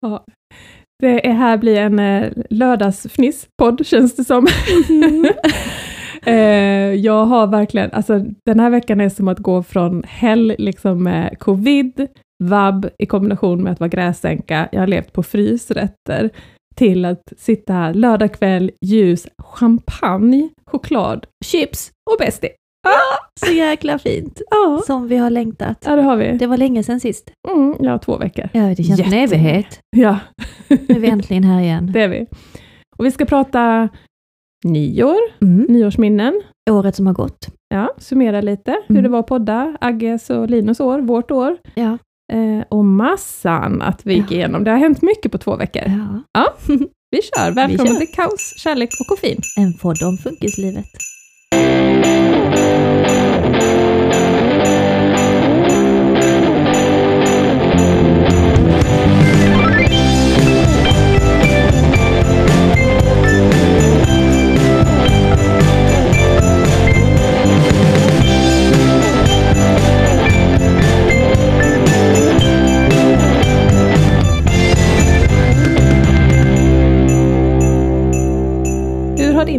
Ja. Det är här blir en eh, lördagsfniss-podd känns det som. eh, jag har verkligen, alltså den här veckan är som att gå från hell liksom med covid, vab i kombination med att vara gräsänka, jag har levt på frysrätter, till att sitta här lördag kväll, ljus, champagne, choklad, chips och Bästi. Så jäkla fint. Ja. Som vi har längtat. ja, det har vi. Det var länge sedan sist. Mm, ja, två veckor. Ja, det känns som en evighet. Ja, Nu är vi äntligen här igen. det är vi. Och vi ska prata nyår, Mm. nyårsminnen. Året som har gått. Ja, summera lite hur Mm. det var att podda, Agges och Linus år, vårt år. Ja. Eh, och massa annat vi gick Ja. igenom. Det har hänt mycket på två veckor. ja. Vi kör! Välkommen kör. till Kaos, kärlek och koffein. En podd om funkislivet.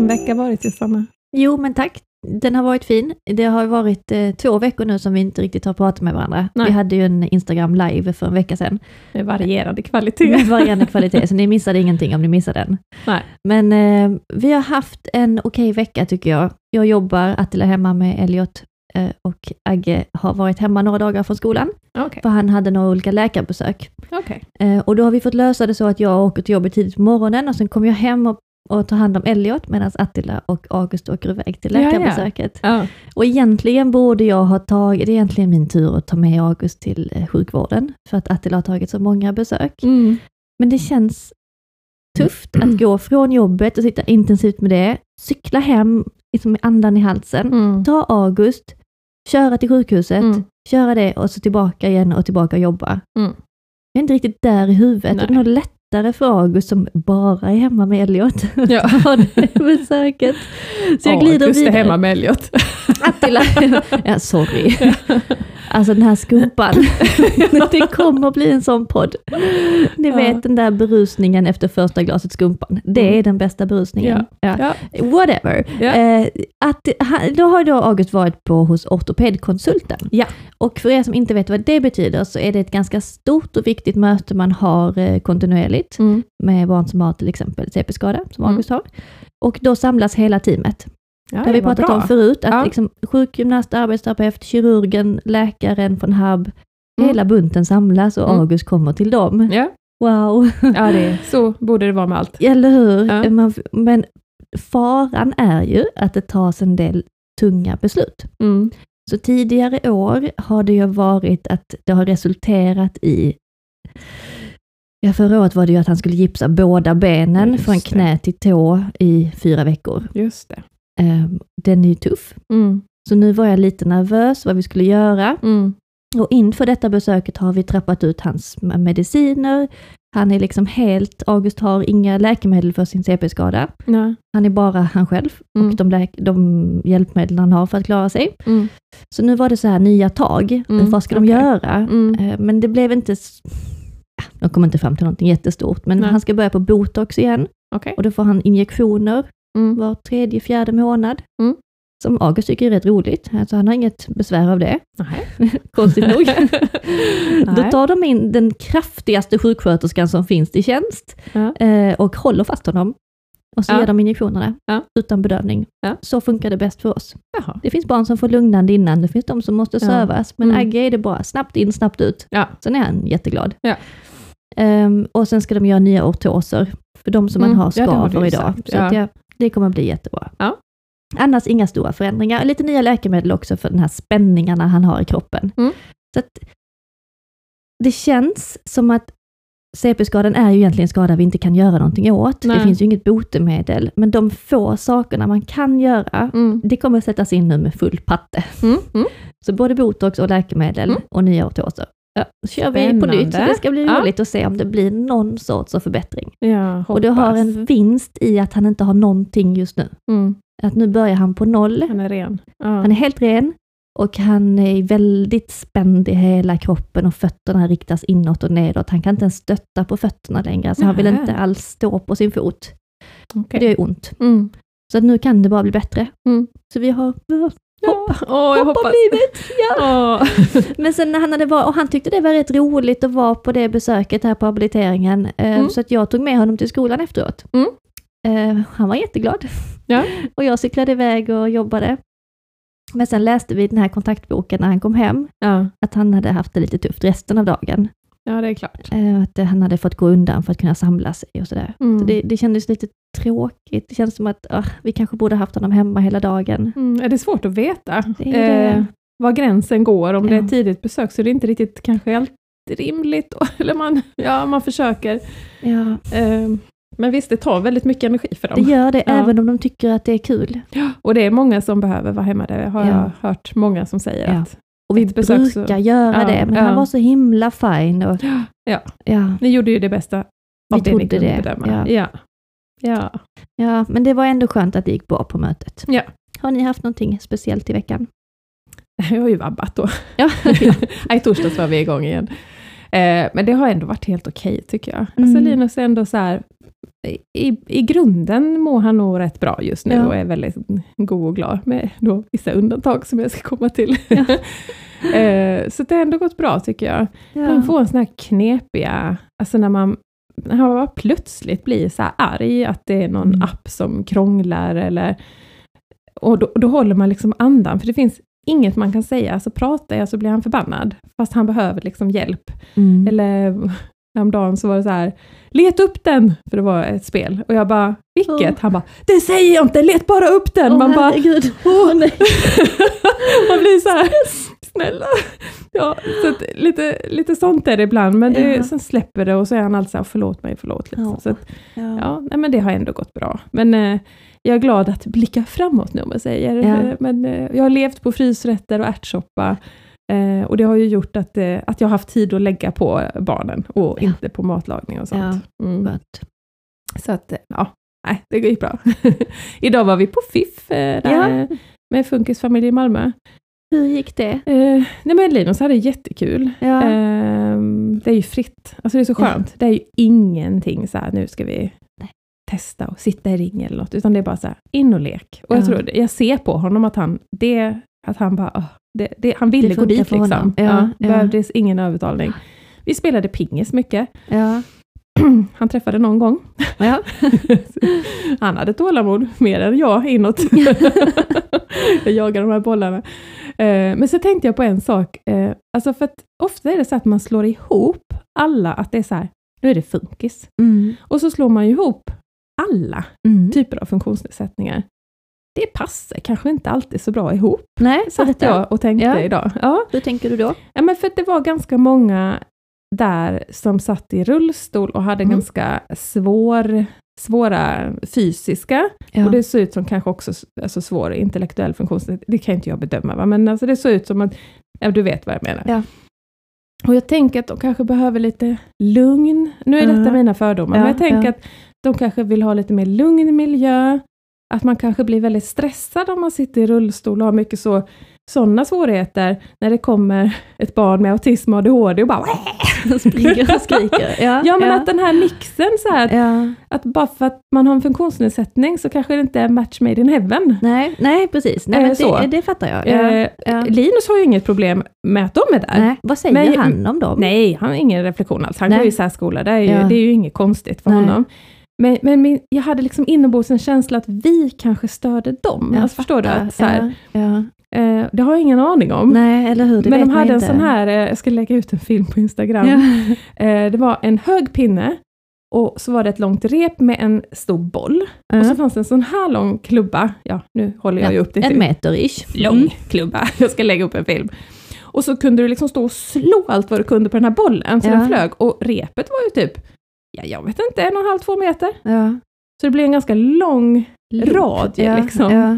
Din vecka varit Susanna? Jo, men tack. Den har varit fin. Det har varit eh, två veckor nu som vi inte riktigt har pratat med varandra. Nej. Vi hade ju en Instagram live för en vecka sedan. Med varierande kvalitet. Med varierande kvalitet, så ni missade ingenting om ni missade den. Nej. Men eh, vi har haft en okej vecka tycker jag. Jag jobbar, Attila hemma med Elliot eh, och Agge har varit hemma några dagar från skolan, Okej. för han hade några olika läkarbesök. okej. Eh, och då har vi fått lösa det så att jag åker till jobbet tidigt på morgonen och sen kommer jag hem och, och tar hand om Elliot medan Attila och August åker iväg till Ja, ja. läkarbesöket. Ja. Och egentligen borde jag ha tagit, det är egentligen min tur att ta med August till eh, sjukvården, för att Attila har tagit så många besök. Mm. Men det känns tufft att gå från jobbet och sitta intensivt med det, cykla hem liksom med andan i halsen, Mm. ta August, köra till sjukhuset, Mm. köra det och så tillbaka igen och tillbaka och jobba. Mm. Jag är inte riktigt där i huvudet. Nej. Det är nog lättare för August som bara är hemma med Elliot. Ja. besöket. Så jag glider August är vidare. hemma med Elliot. Attila. ja, sorry. Alltså den här skumpan. det kommer bli en sån podd. Ni Ja. vet den där berusningen efter första glaset skumpan. Det är den bästa berusningen. Ja. Ja. Whatever. Ja. Eh, att, då har då August varit på hos ortopedkonsulten. Ja. Och för er som inte vet vad det betyder så är det ett ganska stort och viktigt möte man har eh, kontinuerligt Mm. med barn som har till exempel CP-skada, som Mm. August har. Och då samlas hela teamet. Ja, Det har vi pratat bra. om förut, att Ja. liksom, sjukgymnast, arbetsterapeut, kirurgen, läkaren från HUB, Mm. hela bunten samlas och Mm. August kommer till dem. Ja. Wow, ja, det så borde det vara med allt. eller hur? Ja. Man, men faran är ju att det tas en del tunga beslut. Mm. Så tidigare år har det ju varit att det har resulterat i Ja, förra året var det ju att han skulle gipsa båda benen Just från knä till tå i fyra veckor. Just det. Ehm, Den är ju tuff. Mm. Så nu var jag lite nervös vad vi skulle göra. Mm. Och inför detta besöket har vi trappat ut hans mediciner. Han är liksom helt, August har inga läkemedel för sin CP-skada. Han är bara han själv Mm. och de, läk- de hjälpmedel han har för att klara sig. Mm. Så nu var det så här nya tag. Mm, Vad ska de göra? Mm. Eh, Men det blev inte... De kom inte fram till någonting jättestort, men Nej. han ska börja på botox igen. Okej. Och då får han injektioner Mm. var tredje, fjärde månad. Mm. Som August tycker är rätt roligt, alltså han har inget besvär av det. Nej. Konstigt nog. Då tar de in den kraftigaste sjuksköterskan som finns i tjänst Ja. eh, och håller fast honom. Och så Ja. ger de injektionerna Ja. utan bedövning. Ja. Så funkar det bäst för oss. Jaha. Det finns barn som får lugnande innan, det finns de som måste sövas. Men Mm. Agge är det bara snabbt in, snabbt ut. Ja. Sen är han jätteglad. Ehm, och sen ska de göra nya ortoser för de som Mm. man har skador idag. Så Ja. att det, kommer bli jättebra. Ja. Annars inga stora förändringar. Lite nya läkemedel också för de här spänningarna han har i kroppen. Mm. Så det känns som att CP-skadan är ju egentligen en skada vi inte kan göra någonting åt. Nej. Det finns ju inget botemedel, men de få sakerna man kan göra, Mm. det kommer sättas in nu med full patte. Mm. Mm. Så både botox och läkemedel Mm. och nya ortoser. Ja, så kör vi på nytt, så det ska bli Ja. roligt att se om det blir någon sorts av förbättring. Ja, Och det har en vinst i att han inte har någonting just nu. Mm. Att nu börjar han på noll. Han är ren. Ja. Han är helt ren, Och han är väldigt spänd i hela kroppen och fötterna riktas inåt och nedåt. Han kan inte ens stötta på fötterna längre, så han vill inte alls stå på sin fot. Okej. Det är ont. Mm. Så nu kan det bara bli bättre. Mm. Så vi har Ja. Åh, jag hoppa livet. Ja. Åh. Men sen när han hade varit, och han tyckte det var rätt roligt att vara på det besöket här på habiliteringen, eh, Mm. så att jag tog med honom till skolan efteråt. Mm. Eh, han var jätteglad. Ja. och jag cyklade iväg och jobbade. Men sen läste vi den här kontaktboken när han kom hem, Ja. att han hade haft det lite tufft resten av dagen. Ja, det är klart. Eh, att han hade fått gå undan för att kunna samla sig och sådär. Mm. Så det, det kändes lite tråkigt. Det kändes som att ah, vi kanske borde haft honom hemma hela dagen. Mm. Är det svårt att veta Det det. eh, var gränsen går? Om det är Ja. tidigt besök så är det inte riktigt kanske alltid rimligt. Eller man, ja, man försöker. Ja, Eh, men visst, det tar väldigt mycket energi för det dem. gör det, Ja. även om de tycker att det är kul. Och det är många som behöver vara hemma. Det har Ja. jag hört många som säger. Ja. Att, Och vi besök så- brukar göra Ja, det, men ja. han var så himla fin. Och, Ja. ja, ni gjorde ju det bästa Vi av det ni trodde kunde det, bedöma. ja. Ja. Ja. men det var ändå skönt att det gick bra på mötet. Ja. Har ni haft någonting speciellt i veckan? Jag har ju vabbat då. Ja, I torsdags var vi igång igen. Eh, men det har ändå varit helt okej tycker jag. Alltså Mm. Linus är ändå så här, i, i grunden mår han nog rätt bra just nu Ja. och är väldigt god och glad med då vissa undantag som jag ska komma till. Ja. eh, så det har ändå gått bra tycker jag. Man får en sån här knepiga, alltså när man när man bara plötsligt blir så här arg att det är någon Mm. app som krånglar eller och då, då håller man liksom andan, för det finns inget man kan säga, alltså pratar jag så blir han förbannad, fast han behöver liksom hjälp. Mm. Eller häromdagen så var det så här, leta upp den, för det var ett spel, och jag bara, vilket? Ja. Han bara, det säger jag inte, let bara upp den! Åh, man bara, herregud. Åh, nej. man blir så här, snälla. Ja, så att, lite, lite sånt är det ibland, men det, Ja. sen släpper det och så är han alltid så här, förlåt mig, förlåt. Liksom. Ja. Så att, Ja. ja, nej, men det har ändå gått bra. Men eh, jag är glad att blicka framåt nu om man säger. Ja. Eh, Men eh, jag har levt på frysrätter och ärtsoppa. Eh, och det har ju gjort att, eh, att jag har haft tid att lägga på barnen och Ja. inte på matlagning och sånt. Mm. Skönt. Så att, eh, ja, nej, det gick bra. Idag var vi på FIF eh, där, med Funkisfamilj i Malmö. Hur gick det? Eh, nej men Linus hade jättekul. Ja. Ehm, det är ju fritt. Alltså det är så Ja. skönt. Det är ju ingenting så här, nu ska vi testa och sitta i ring eller något, utan det är bara så här, in och lek. Och jag Ja. tror, jag ser på honom att han, det, att han bara, det, det, han ville gå dit liksom. Ja, Ja, ja. Behövdes ingen övertalning. Vi spelade pingis mycket. Ja. Han träffade någon gång. Ja. Han hade tålamod, mer än jag inåt. jag jagar de här bollarna. Eh, men så tänkte jag på en sak, eh, alltså för ofta är det så att man slår ihop alla, att det är så här, nu är det funkis. Mm. Och så slår man ihop alla Mm. typer av funktionsnedsättningar. Det passar kanske inte alltid så bra ihop, Nej, satt jag och tänkte Ja. idag. Ja, Hur tänker du då? Ja, men för det var ganska många där som satt i rullstol och hade Mm. ganska svår, svåra fysiska, Ja. och det såg ut som kanske också alltså svår intellektuell funktionsnedsättning, det kan inte jag bedöma, va? men alltså det såg ut som att, ja, du vet vad jag menar. Ja. Och jag tänker att de kanske behöver lite lugn, nu är detta Ja. mina fördomar, men jag tänker att de kanske vill ha lite mer lugn miljö, att man kanske blir väldigt stressad om man sitter i rullstol och har mycket så, sådana svårigheter när det kommer ett barn med autism och ADHD och bara Springer och skriker. Ja, Ja men ja. att den här mixen så här, att, Ja. att bara för att man har en funktionsnedsättning så kanske det inte är match made in heaven. Nej, nej, precis. Nej, Eh, men det, det fattar jag. Ja. Eh. Linus har ju inget problem med att de är där. Nej, vad säger Men- han om dem? Nej, han har ingen reflektion alls. Han Nej. går i särskola, det är ju, det är ju inget konstigt för Nej. honom. Men, men min, jag hade liksom inombords en känsla att vi kanske störde dem. Jag alltså, förstår du? Att, så här, Ja, ja. eh, det har jag ingen aning om. Nej, eller hur? Men de hade en sån här, eh, jag ska lägga ut en film på Instagram. Ja. Eh, det var en hög pinne och så var det ett långt rep med en stor boll. Och Ja. så fanns det en sån här lång klubba. Ja, nu håller jag ju upp det En till meter-ish. lång Mm. klubba. Jag ska lägga upp en film. Och så kunde du liksom stå och slå allt vad du kunde på den här bollen, så den flög. Och repet var ju typ, ja jag vet inte, en och en halv, två meter. Ja. Så det blev en ganska lång radie Ja, liksom. Ja.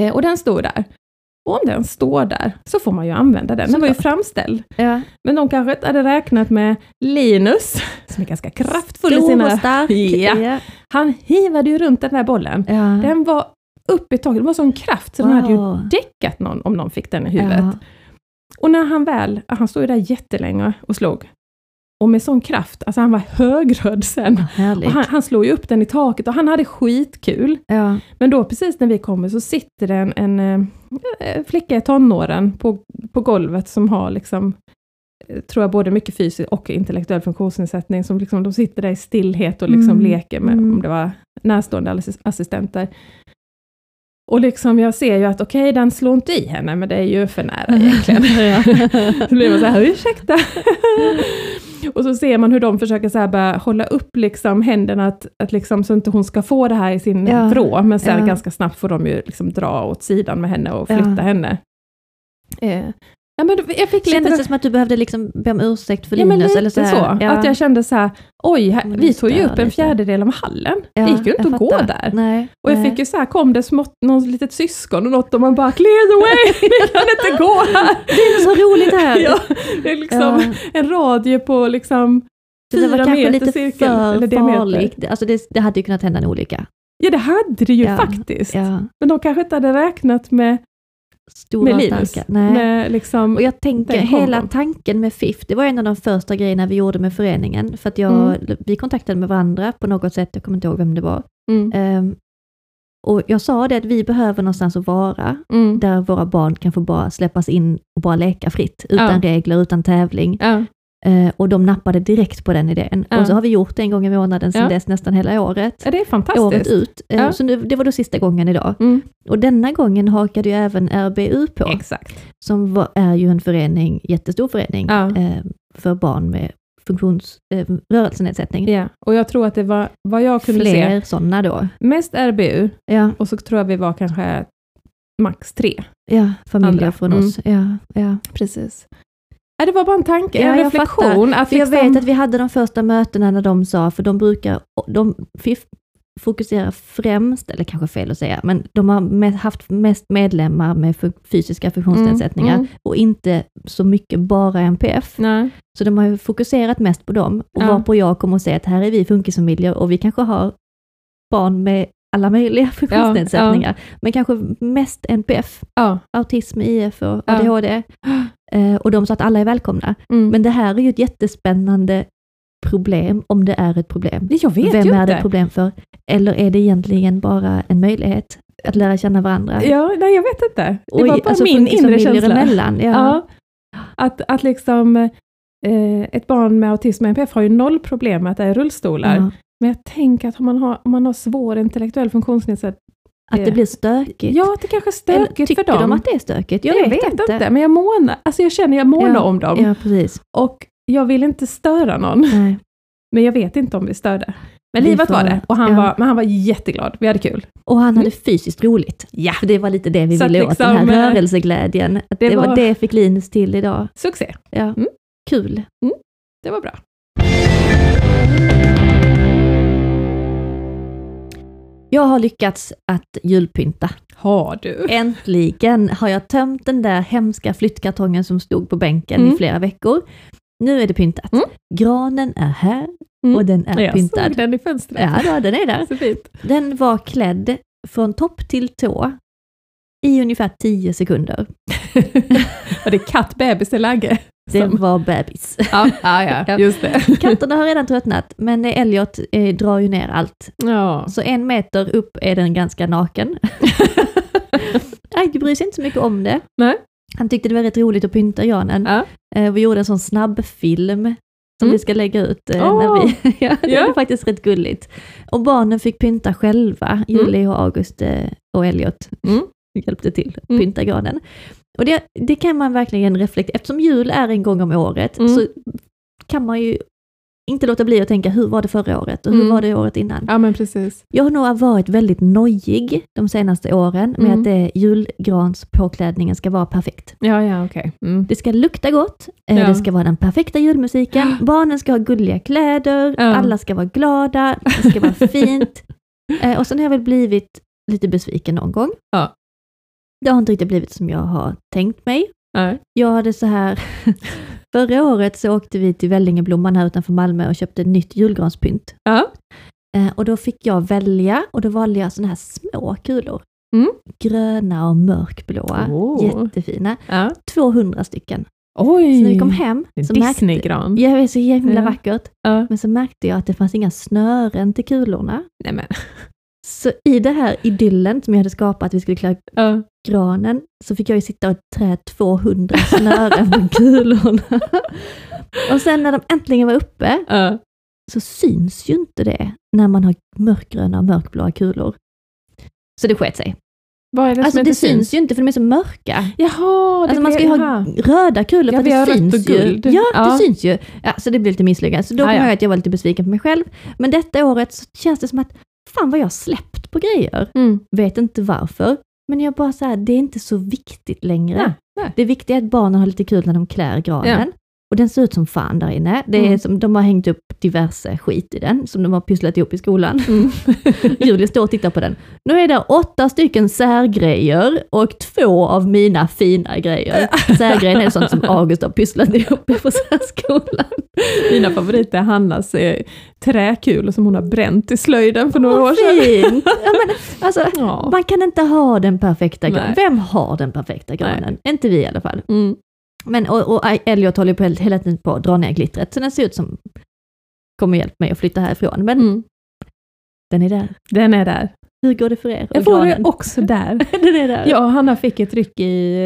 Eh, och den stod där. Och om den står där så får man ju använda den. Den var ju framställd. Ja. Men de kanske inte hade räknat med Linus, som är ganska kraftfull i Stor sina... och stark. Ja. Ja. Han hivade ju runt den här bollen. Ja. Den var upp i taket. Det var sån kraft, så den hade ju Wow. däckat någon om någon fick den i huvudet. Och när han väl, han stod ju där jättelänge och slog. Och med sån kraft, alltså han var högröd sen. Härligt. Och han, han slog ju upp den i taket och han hade skitkul. ja. Men då precis när vi kommer så sitter det en, en eh, flicka i tonåren på, på golvet som har liksom, eh, tror jag, både mycket fysisk och intellektuell funktionsnedsättning. Som liksom, de sitter där i stillhet och liksom Mm. leker med, Mm. om det var närstående assis- assistenter. Och liksom jag ser ju att okej, den slår inte i henne, men det är ju för nära egentligen. så blir man så här, ursäkta. och så ser man hur de försöker så här börja hålla upp liksom händerna, att, att liksom, så inte hon ska få det här i sin Ja. vrå, men sen Ja. ganska snabbt får de ju liksom dra åt sidan med henne och flytta Ja. henne. Eh, ja, men jag fick Kändes lite... det som att du behövde liksom be om ursäkt för Ja, men Linus? lite eller så, så. Ja. Att jag kände så här, oj, här, Men det vi tog ju upp en fjärdedel av hallen. Ja, det gick ju inte att gå där. Nej, Och jag nej. fick ju så här, kom det smått, någon litet syskon och något och man bara clear the way, vi kan inte gå här. Det är så roligt här! Ja, det är liksom Ja. en radie på liksom Så det var fyra kanske meter lite cirkel, för farligt. Alltså det, det hade ju kunnat hända en olycka. Ja, det hade det ju faktiskt. Men de kanske inte hade räknat med, Stora med Linus. Nej. Med liksom, Och jag tänker, hela tanken med FIF, det var en av de första grejerna vi gjorde med föreningen. För att jag, Mm. vi kontaktade med varandra på något sätt, jag kommer inte ihåg vem det var. mm, Ehm, och jag sa det att vi behöver någonstans att vara, mm, där våra barn kan få bara släppas in och bara leka fritt, utan Ja. regler, utan tävling. ja, och de nappade direkt på den idén. Ja. Och så har vi gjort det en gång i månaden sedan Ja. dess, nästan hela året. ja, det är Året fantastiskt. ut. Eh, Ja. Så nu, det var då sista gången idag. Mm, Och denna gången hakade ju även RBU på, exakt. som var, är ju en förening, jättestor förening, eh, för barn med funktions, eh, rörelsenedsättning. Ja, och jag tror att det var, vad jag kunde se, Fler sådana då. mest RBU, Ja, och så tror jag vi var kanske max tre. ja familjer Andra. från Mm. oss. Ja, ja. Precis. Ja, det var bara en tanke, Ja, en jag reflektion. Att För jag liksom, vet att vi hade de första mötena när de sa, för de brukar, de fokuserar främst, eller kanske fel att säga, men de har haft mest medlemmar med fysiska funktionsnedsättningar Mm, och inte så mycket bara NPF. Nej. Så de har fokuserat mest på dem och Ja. varpå jag kommer att säga att här är vi funkisfamiljer och vi kanske har barn med alla möjliga funktionsnedsättningar, men kanske mest NPF, Ja. autism, IF och Ja. ADHD. Eh, och de sa att alla är välkomna. Mm. Men det här är ju ett jättespännande problem, om det är ett problem. jag vet Vem ju är det inte. ett problem för? Eller är det egentligen bara en möjlighet att lära känna varandra? Ja, nej, jag vet inte. Det var bara alltså min inre känsla. emellan, ja. Ja. Att, att liksom, eh, ett barn med autism och NPF har ju noll problem med att det är rullstolar. Men jag tänker att om man har, om man har svår intellektuell funktionsnedsättning, Att det blir stökigt. ja, att det kanske är Eller stökigt tycker för dem. de att det är stökigt? Jag, jag vet inte. inte. men jag månar, alltså jag känner jag månar Ja, om dem. Ja, precis. Och jag vill inte störa någon, Nej. men jag vet inte om vi störde. Men livet var det, och han, ja. var, men han var jätteglad. Vi hade kul. Och han hade fysiskt roligt. Ja. För det var lite det vi Så ville åt, den liksom, här eh, rörelseglädjen. Att det, det var... var- det fick Linus till idag. Succé. Ja. Mm. Kul. Det var bra. Jag har lyckats att julpynta. Har du? Äntligen har jag tömt den där hemska flyttkartongen som stod på bänken Mm. i flera veckor. Nu är det pyntat. Mm. Granen är här Mm. och den är jag pyntad. såg den i fönstret. Ja, då, den är där. Så fint. Den var klädd från topp till tå i ungefär 10 sekunder. var det katt-bebis i läge? Det var bebis. Ja, ja, ja, just det. Katterna har redan tröttnat, men Elliot eh, drar ju ner allt. Ja. Så en meter upp är den ganska naken. Agge bryr sig inte så mycket om det. Nej. Han tyckte det var rätt roligt att pynta granen. Ja. Eh, vi gjorde en sån snabbfilm som Mm. vi ska lägga ut eh, Åh! när vi... ja, det Ja. är faktiskt rätt gulligt. Och barnen fick pynta själva, Julie och August eh, och Elliot Mm. hjälpte till att Mm. pynta granen. Och det, det kan man verkligen reflektera, eftersom jul är en gång om året, Mm. så kan man ju inte låta bli att tänka, hur var det förra året och hur Mm. var det året innan? ja, men precis. Jag har nog varit väldigt nojig de senaste åren med Mm. att det, julgranspåklädningen ska vara perfekt. Ja, ja, okej. Mm. Det ska lukta gott, eh, Ja. det ska vara den perfekta julmusiken, barnen ska ha gulliga kläder, Ja. alla ska vara glada, det ska vara fint. Eh, och sen har jag väl blivit lite besviken någon gång. Ja. Det har inte riktigt blivit som jag har tänkt mig. Nej. Jag hade så här, förra året så åkte vi till Vällingeblomman här utanför Malmö och köpte nytt julgranspynt. Ja. Eh, och då fick jag välja och då valde jag såna här små kulor. Mm. Gröna och mörkblåa. Oh. Jättefina. Ja. 200 stycken. Oj! Så när vi kom hem En så märkte, Disneygran. ja, det är så himla Ja. vackert. Ja. Men så märkte jag att det fanns inga snören till kulorna. Nej, men. Så i det här idyllen som jag hade skapat, att vi skulle klä Ja. granen, så fick jag ju sitta och trä 200 snören på kulorna. och sen när de äntligen var uppe, Ja. så syns ju inte det när man har mörkgröna och mörkblåa kulor. Så det sket sig. Vad är det Alltså som det inte syns ju inte för de är så mörka. Jaha, det Alltså man ska ju blir- ha jaha. röda kulor Ja, för att det syns ju. Ja, Ja. det syns ju. Ja, så det blev lite misslyckat. Så då Ja, kommer ja. jag att jag var lite besviken på mig själv. Men detta året så känns det som att fan vad jag släppt på grejer. Mm. Vet inte varför. Men jag bara så här, det är inte så viktigt längre. Nej, nej. Det viktiga är att barnen har lite kul när de klär granen. Och den ser ut som fan där inne. Det är Mm. som, de har hängt upp diverse skit i den, som de har pysslat ihop i skolan. Mm. Julia står och tittar på den. Nu är det åtta stycken särgrejer och två av mina fina grejer. Särgrejen är sånt som August har pysslat ihop på särskolan. Mina favoriter är Hannas eh, träkulor som hon har bränt i slöjden för några år Vad sedan. fint! Ja, men, alltså, Ja. man kan inte ha den perfekta granen. Vem har den perfekta granen? Inte vi i alla fall. Mm. Men, och, och Elliot håller på hela tiden på att dra ner glittret, så den ser ut som kommer hjälpa mig att flytta härifrån. Men Mm. den är där. Den är där. Hur går det för er? Jag får det också där. den är där. Jag och Hanna fick ett ryck i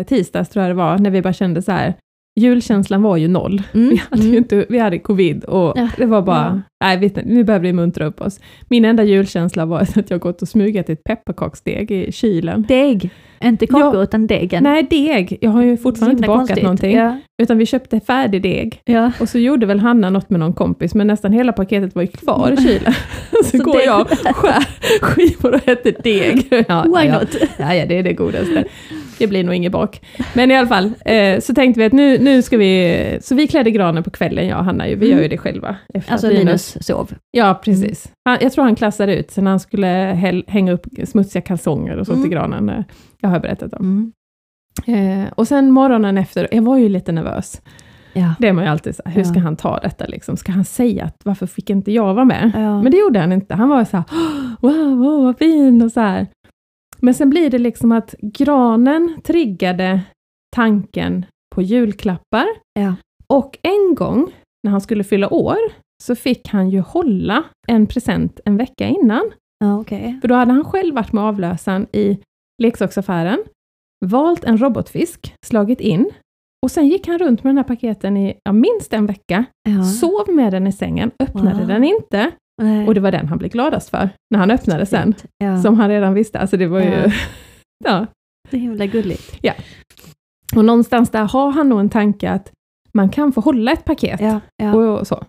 eh, tisdags tror jag det var, när vi bara kände så här, julkänslan var ju noll. Mm, Vi hade ju mm. inte, vi hade covid och Ja, det var bara, nej vet ni, nu behöver vi muntra upp oss. Min enda julkänsla var att jag gått och smugat ett pepparkaksdeg i kylen. Deg. Inte kakor Ja. utan degen. Nej, deg. Jag har ju fortfarande inte bakat konstigt. någonting. Ja. Utan vi köpte färdig deg. Ja. Och så gjorde väl Hanna något med någon kompis, men nästan hela paketet var ju kvar i kylen. så, Så går jag och skär skivor och äter deg. Ja, Why ja, not? Ja, ja, det är det godaste. Det blir nog inget bak. Men i alla fall, eh, så tänkte vi att nu, nu ska vi... Så vi klädde granen på kvällen, jag och Hanna. ju. Vi Mm. gör ju det själva. Efter Alltså att Linus sov. Ja, precis. Han, jag tror han klassade ut sen han skulle häll, hänga upp smutsiga kalsonger och sånt Mm. i granen. eh, Jag har berättat om. Mm. Eh, och sen morgonen efter, jag var ju lite nervös. Ja. Det är man ju alltid så här, hur Ja. ska han ta detta liksom? Ska han säga att varför fick inte jag vara med? Ja. Men det gjorde han inte. Han var så här, wow, wow vad fin och så här. Men sen blir det liksom att granen triggade tanken på julklappar. Ja. Och en gång när han skulle fylla år så fick han ju hålla en present en vecka innan. Ja, okej. För då hade han själv varit med avlösaren i leksaksaffären, valt en robotfisk, slagit in och sen gick han runt med den här paketen i ja, minst en vecka, Ja. sov med den i sängen, öppnade Wow. den inte Nej. och det var den han blev gladast för när han öppnade sen. Ja. som han redan visste. Alltså det var ju... Ja. ja. Det är himla gulligt. Och någonstans där har han nog en tanke att man kan få hålla ett paket Ja. Ja. och, så.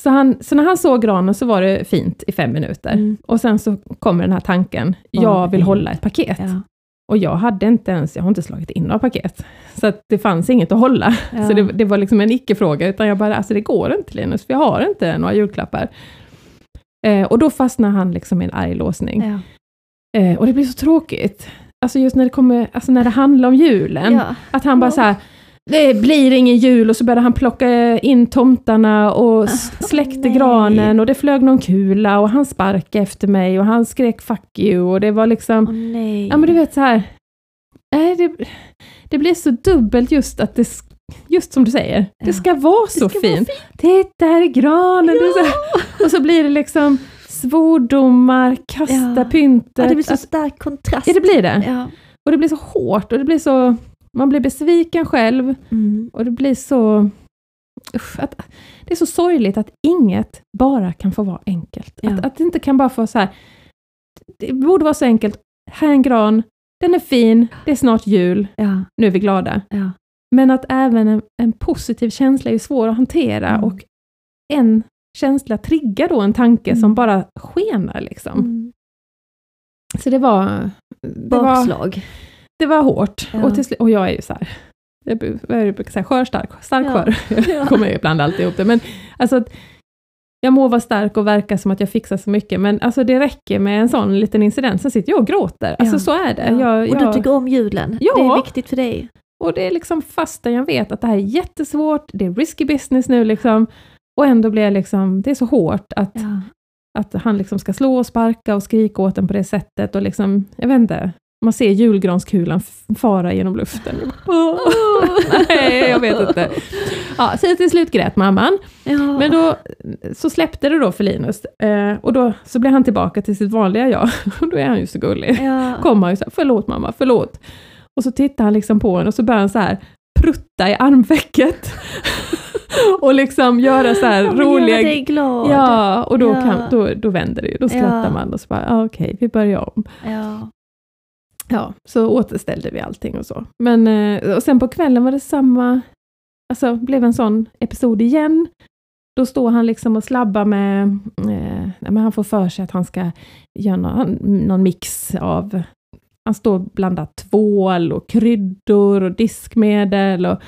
Så, han, så när han såg granen så var det fint i fem minuter. Mm. Och sen så kommer den här tanken, jag vill hålla ett paket. Ja. Och jag hade inte ens, jag har inte slagit in några paket. Så att det fanns inget att hålla. Ja. Så det, det var liksom en icke-fråga, utan jag bara, alltså det går inte Linus, för jag har inte några julklappar. Eh, och då fastnar han liksom i en arg låsning. Ja. Eh, och det blir så tråkigt. Alltså just när det, kommer, alltså när det handlar om julen. Ja. Att han bara så här, det blir ingen jul och så började han plocka in tomtarna och släckte nej. granen och det flög någon kula och han sparkade efter mig och han skrek 'fuck you' och det var liksom, nej. ja men du vet så här. Nej, det, det blir så dubbelt just att det, just som du säger, Ja. det ska vara så ska vara fint. Titta här är granen! Är så. Och så blir det liksom svordomar, kasta Ja. pyntet. Ja, det blir så stark kontrast. ja, det blir det. Ja. Och det blir så hårt och det blir så, man blir besviken själv Mm. och det blir så, usch, att, det är så sorgligt att inget bara kan få vara enkelt. Ja. Att, att det inte kan bara få så här, det borde vara så enkelt, här är en gran, den är fin, det är snart jul, Ja. nu är vi glada. Ja. Men att även en, en positiv känsla är svår att hantera Mm. och en känsla triggar då en tanke Mm. som bara skenar liksom. Mm. Så det var, det var, Bakslag. det var hårt. Ja. Och, till, och jag är ju så här, jag jag brukar säga, skörstark, stark Ja. skör. Ja. Jag kommer ju ibland alltid ihop det. Men alltså, jag må vara stark och verka som att jag fixar så mycket, men alltså det räcker med en sån liten incident, så sitter jag och gråter. Alltså Ja. så är det. Ja. Jag, Och du jag, tycker om julen. Det är viktigt för dig. Och det är liksom fastän jag vet att det här är jättesvårt, det är risky business nu liksom, och ändå blir jag liksom, det är så hårt att Ja. att han liksom ska slå och sparka och skrika åt den på det sättet och liksom, jag vet inte, man ser julgranskulan fara genom luften. Åh, Nej, jag vet inte. Ja, så till slut grät mamman. Ja. Men då så släppte det då för Linus eh, och då så blev han tillbaka till sitt vanliga jag. Och då är han ju så gullig. ja. Kommer han ju så här, förlåt mamma, förlåt. Och så tittar han liksom på henne och så börjar han så här prutta i armvecket. och liksom göra så här roliga... göra dig glad. Ja, och då, Ja. Kan, då, då vänder det ju. Då skrattar Ja. man och så bara, ah, okej, vi börjar om. Ja. Ja, så återställde vi allting och så. Men, eh, och sen på kvällen var det samma, alltså blev en sån episod igen. Då står han liksom och slabbar med, eh, men han får för sig att han ska göra någon, någon mix av, han står och blandar tvål och kryddor och diskmedel och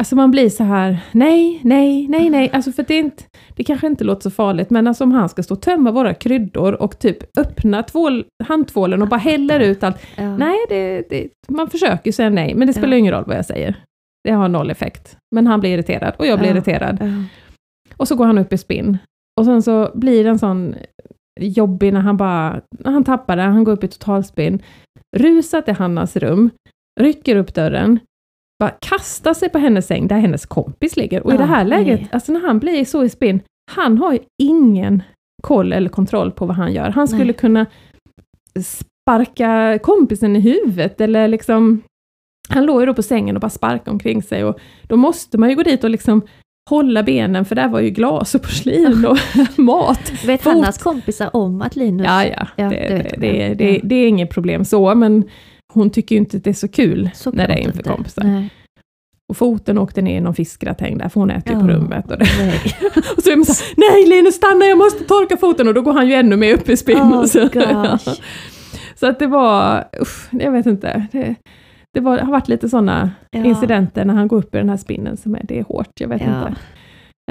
Alltså man blir så här, nej, nej, nej, nej, alltså för det, är inte, det kanske inte låter så farligt, men alltså om han ska stå och tömma våra kryddor och typ öppna tvål, handtvålen och bara häller ut allt, Ja. Nej, det, det, man försöker säga nej, men det spelar Ja. ingen roll vad jag säger. Det har noll effekt. Men han blir irriterad och jag blir Ja. irriterad. Och så går han upp i spinn. Och sen så blir det en sån jobbig när han bara, han tappar det, han går upp i totalspinn, rusar till Hannas rum, rycker upp dörren, bara kastar sig på hennes säng där hennes kompis ligger. Och i det här läget, nej. alltså när han blir så i spinn, han har ju ingen koll eller kontroll på vad han gör. Han skulle Nej. kunna sparka kompisen i huvudet eller liksom han låg ju då på sängen och bara sparkade omkring sig och då måste man ju gå dit och liksom hålla benen för där var ju glas och porslin och mat. Vet Fot. Hannas kompisar om att Linus... Ja, ja, Ja, det, det det, det, det, är inget problem så, men hon tycker ju inte att det är så kul Såklart när det är inför inte. kompisar. Nej. Och foten åkte ner i någon fiskgratäng där, för hon äter ju på rummet. Och, det. Nej. och så är man så här, nej Linus stanna, jag måste torka foten! Och då går han ju ännu mer upp i spinn. Oh, så, så att det var, usch, jag vet inte. Det, det var, har varit lite sådana Ja. incidenter när han går upp i den här spinnen som är, det är hårt, jag vet Ja. inte.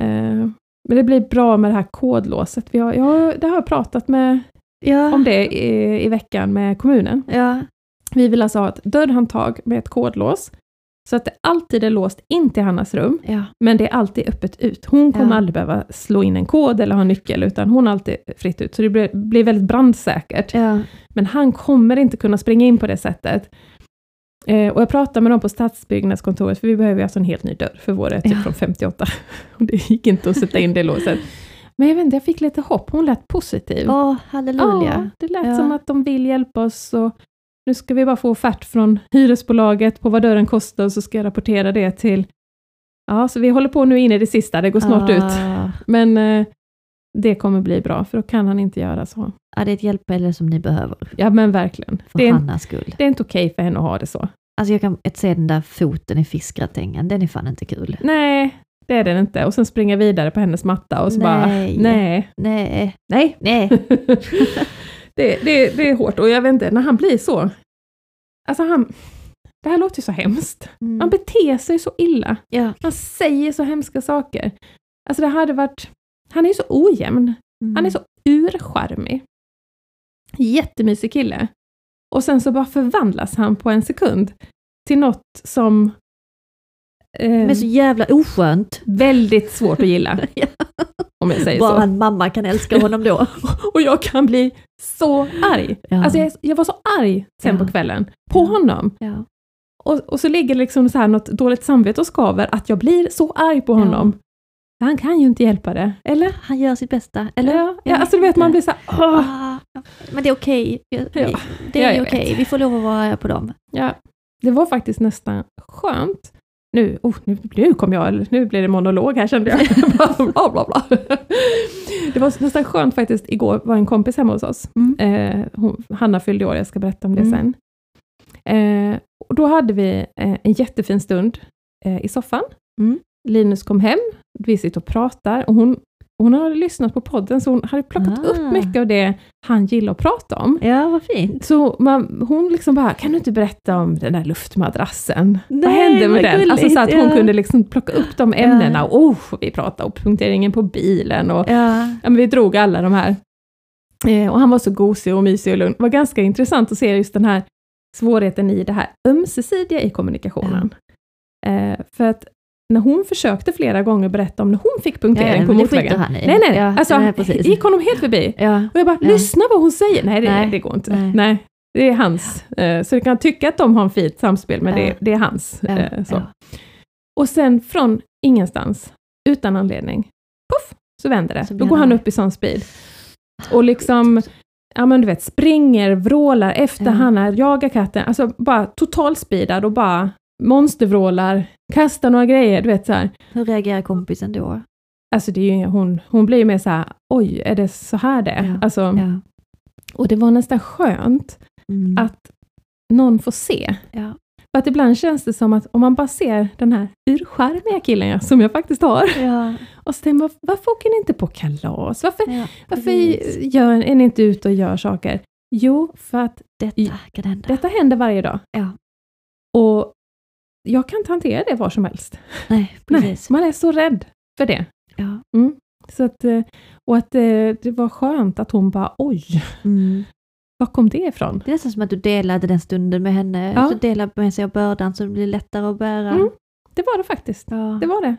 Eh, men det blir bra med det här kodlåset. Vi har, jag, det har jag pratat med, Ja. om det i, i veckan med kommunen. Vi vill alltså ha ett dörrhandtag med ett kodlås, så att det alltid är låst in till Hannas rum, Ja. men det är alltid öppet ut. Hon kommer Ja. aldrig behöva slå in en kod eller ha nyckel, utan hon har alltid fritt ut, så det blir, blir väldigt brandsäkert. Ja. Men han kommer inte kunna springa in på det sättet. Eh, och jag pratade med dem på stadsbyggnadskontoret, för vi behöver ju alltså en helt ny dörr, för vår är typ Ja. från 58. Och det gick inte att sätta in det låset. Men jag vet inte, jag fick lite hopp. Hon lät positiv. Åh, halleluja. Ja, det lät Ja. som att de vill hjälpa oss. Och nu ska vi bara få offert från hyresbolaget på vad dörren kostar, och så ska jag rapportera det till... Ja, så vi håller på nu in i det sista, det går snart ut. Ah. Men eh, det kommer bli bra, för då kan han inte göra så. Ja, det är ett hjälpmedel som ni behöver, Ja, men verkligen. för Det är, Hannas skull. det är inte okej för henne att ha det så. Alltså jag kan ett se den där foten i fiskgratängen, den är fan inte kul. Nej, det är den inte. Och sen springa vidare på hennes matta och så bara, Nej. nej, Nej, nej. nej. det, det, det är hårt. Och jag vet inte, när han blir så, alltså han, det här låter ju så hemskt. Mm. Han beter sig så illa. Ja. Han säger så hemska saker. Alltså det hade varit, han är så ojämn. Mm. Han är så urcharmig. Jättemysig kille. Och sen så bara förvandlas han på en sekund till något som eh, Men så jävla oskönt. väldigt svårt att gilla. Ja. Om jag säger Bara så. en mamma kan älska honom då. Och jag kan bli så arg. Ja. Alltså jag, jag var så arg sen Ja. på kvällen, på honom. Och, och så ligger liksom så här något dåligt samvete och skaver att jag blir så arg på honom. Han kan ju inte hjälpa det, eller? Han gör sitt bästa, eller? Ja, ja alltså du vet, man blir så här. Ah, men det är okej. Ja. Det är okej. Vi får lov att vara på dem. Ja, det var faktiskt nästan skönt. Nu, oh, nu, nu kom jag, nu blir det monolog här kände jag. bla, bla, bla. Det var nästan skönt faktiskt, igår var en kompis hemma hos oss. Mm. Eh, hon, Hanna fyllde år, jag ska berätta om det Mm. sen. Eh, och då hade vi eh, en jättefin stund eh, i soffan. Mm. Linus kom hem, vi sitter och pratar och hon, hon har lyssnat på podden så hon hade plockat Ah. upp mycket av det han gillar att prata om. Ja, vad fint. Så man, hon liksom bara, kan du inte berätta om den där luftmadrassen? vad Nej, hände med vad den? gulligt, Alltså så att hon ja. kunde liksom plocka upp de ämnena. Och, oh, vi pratade om punkteringen på bilen och Ja. vi drog alla de här. Eh, och han var så gosig och mysig och lugn. Det var ganska intressant att se just den här svårigheten i det här ömsesidiga i kommunikationen. Eh, för att när hon försökte flera gånger berätta om när hon fick punktering Ja, på det skiter motorvägen. Nej, nej, Ja, alltså, nej, precis. gick honom helt förbi. Ja, Och jag bara, Ja. lyssna vad hon säger. Nej, det, Nej. det går inte. Nej. Nej. det är hans. Eh, Så du kan tycka att de har en fint samspel, men Ja. det, det är hans. ja, eh, Så. ja. Och sen från ingenstans, utan anledning, puff, så vänder det. Så Då går han upp i sån speed. Och liksom, ja men du vet, springer, vrålar efter Ja. Hanna, jagar katten, alltså bara totalspeedad och bara monstervrålar, kastar några grejer, du vet så här. Hur reagerar kompisen då? Alltså det är ju, hon, hon blir ju mer så här, oj, är det så här det är? Ja. Alltså, Ja. Och det var nästan skönt Mm. att någon får se. ja. För att ibland känns det som att om man bara ser den här urcharmiga killen som jag faktiskt har, Ja, och så tänker man, varför åker ni inte på kalas? Varför, ja, varför gör, är ni inte ute och gör saker? Jo, för att Detta kan hända. detta händer varje dag. Ja. Och jag kan inte hantera det var som helst. Nej, Nej, precis. man är så rädd för det. Ja. Så att, eh, och att eh, det var skönt att hon bara, oj, Mm. var kom det ifrån? Det är nästan som att du delade den stunden med henne. Ja. Så delade med sig av bördan så det blir lättare att bära. Mm. Det var det faktiskt. Ja. Det var det.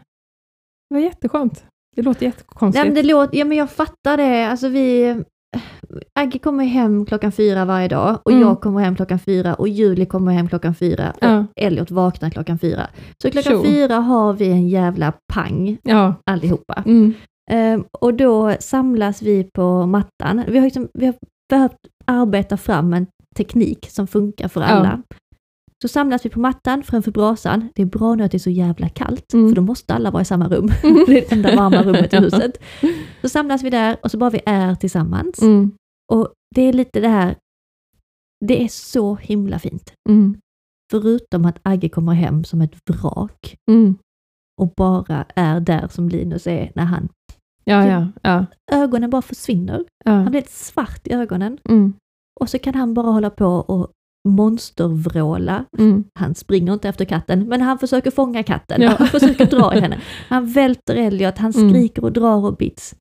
Det var jätteskönt. Det låter Nej, jättekonstigt. men det låter, ja men jag fattar det. Alltså vi, Agge kommer hem klockan fyra varje dag och Mm. jag kommer hem klockan fyra och Julie kommer hem klockan fyra och Ja. Elliot vaknar klockan fyra. Så klockan Tjo. fyra har vi en jävla pang Ja. allihopa. Mm. Ehm, och då samlas vi på mattan. Vi har, liksom, vi har behövt arbeta fram en teknik som funkar för Ja. Så samlas vi på mattan framför brasan. Det är bra nu att det är så jävla kallt, Mm. för då måste alla vara i samma rum. Mm. det är det enda varma rummet i huset. Så samlas vi där och så bara vi är tillsammans. Mm. Och det är lite det här, det är så himla fint. Mm. Förutom att Agge kommer hem som ett vrak Mm. och bara är där som Linus är när han, Ja, ja, ja. ögonen bara försvinner. Han blir helt svart i ögonen. Mm. Och så kan han bara hålla på och monstervråla. Mm. Han springer inte efter katten, men han försöker fånga katten. Ja. Han försöker dra i henne. Han välter Elliot, han Mm. skriker och drar och bits.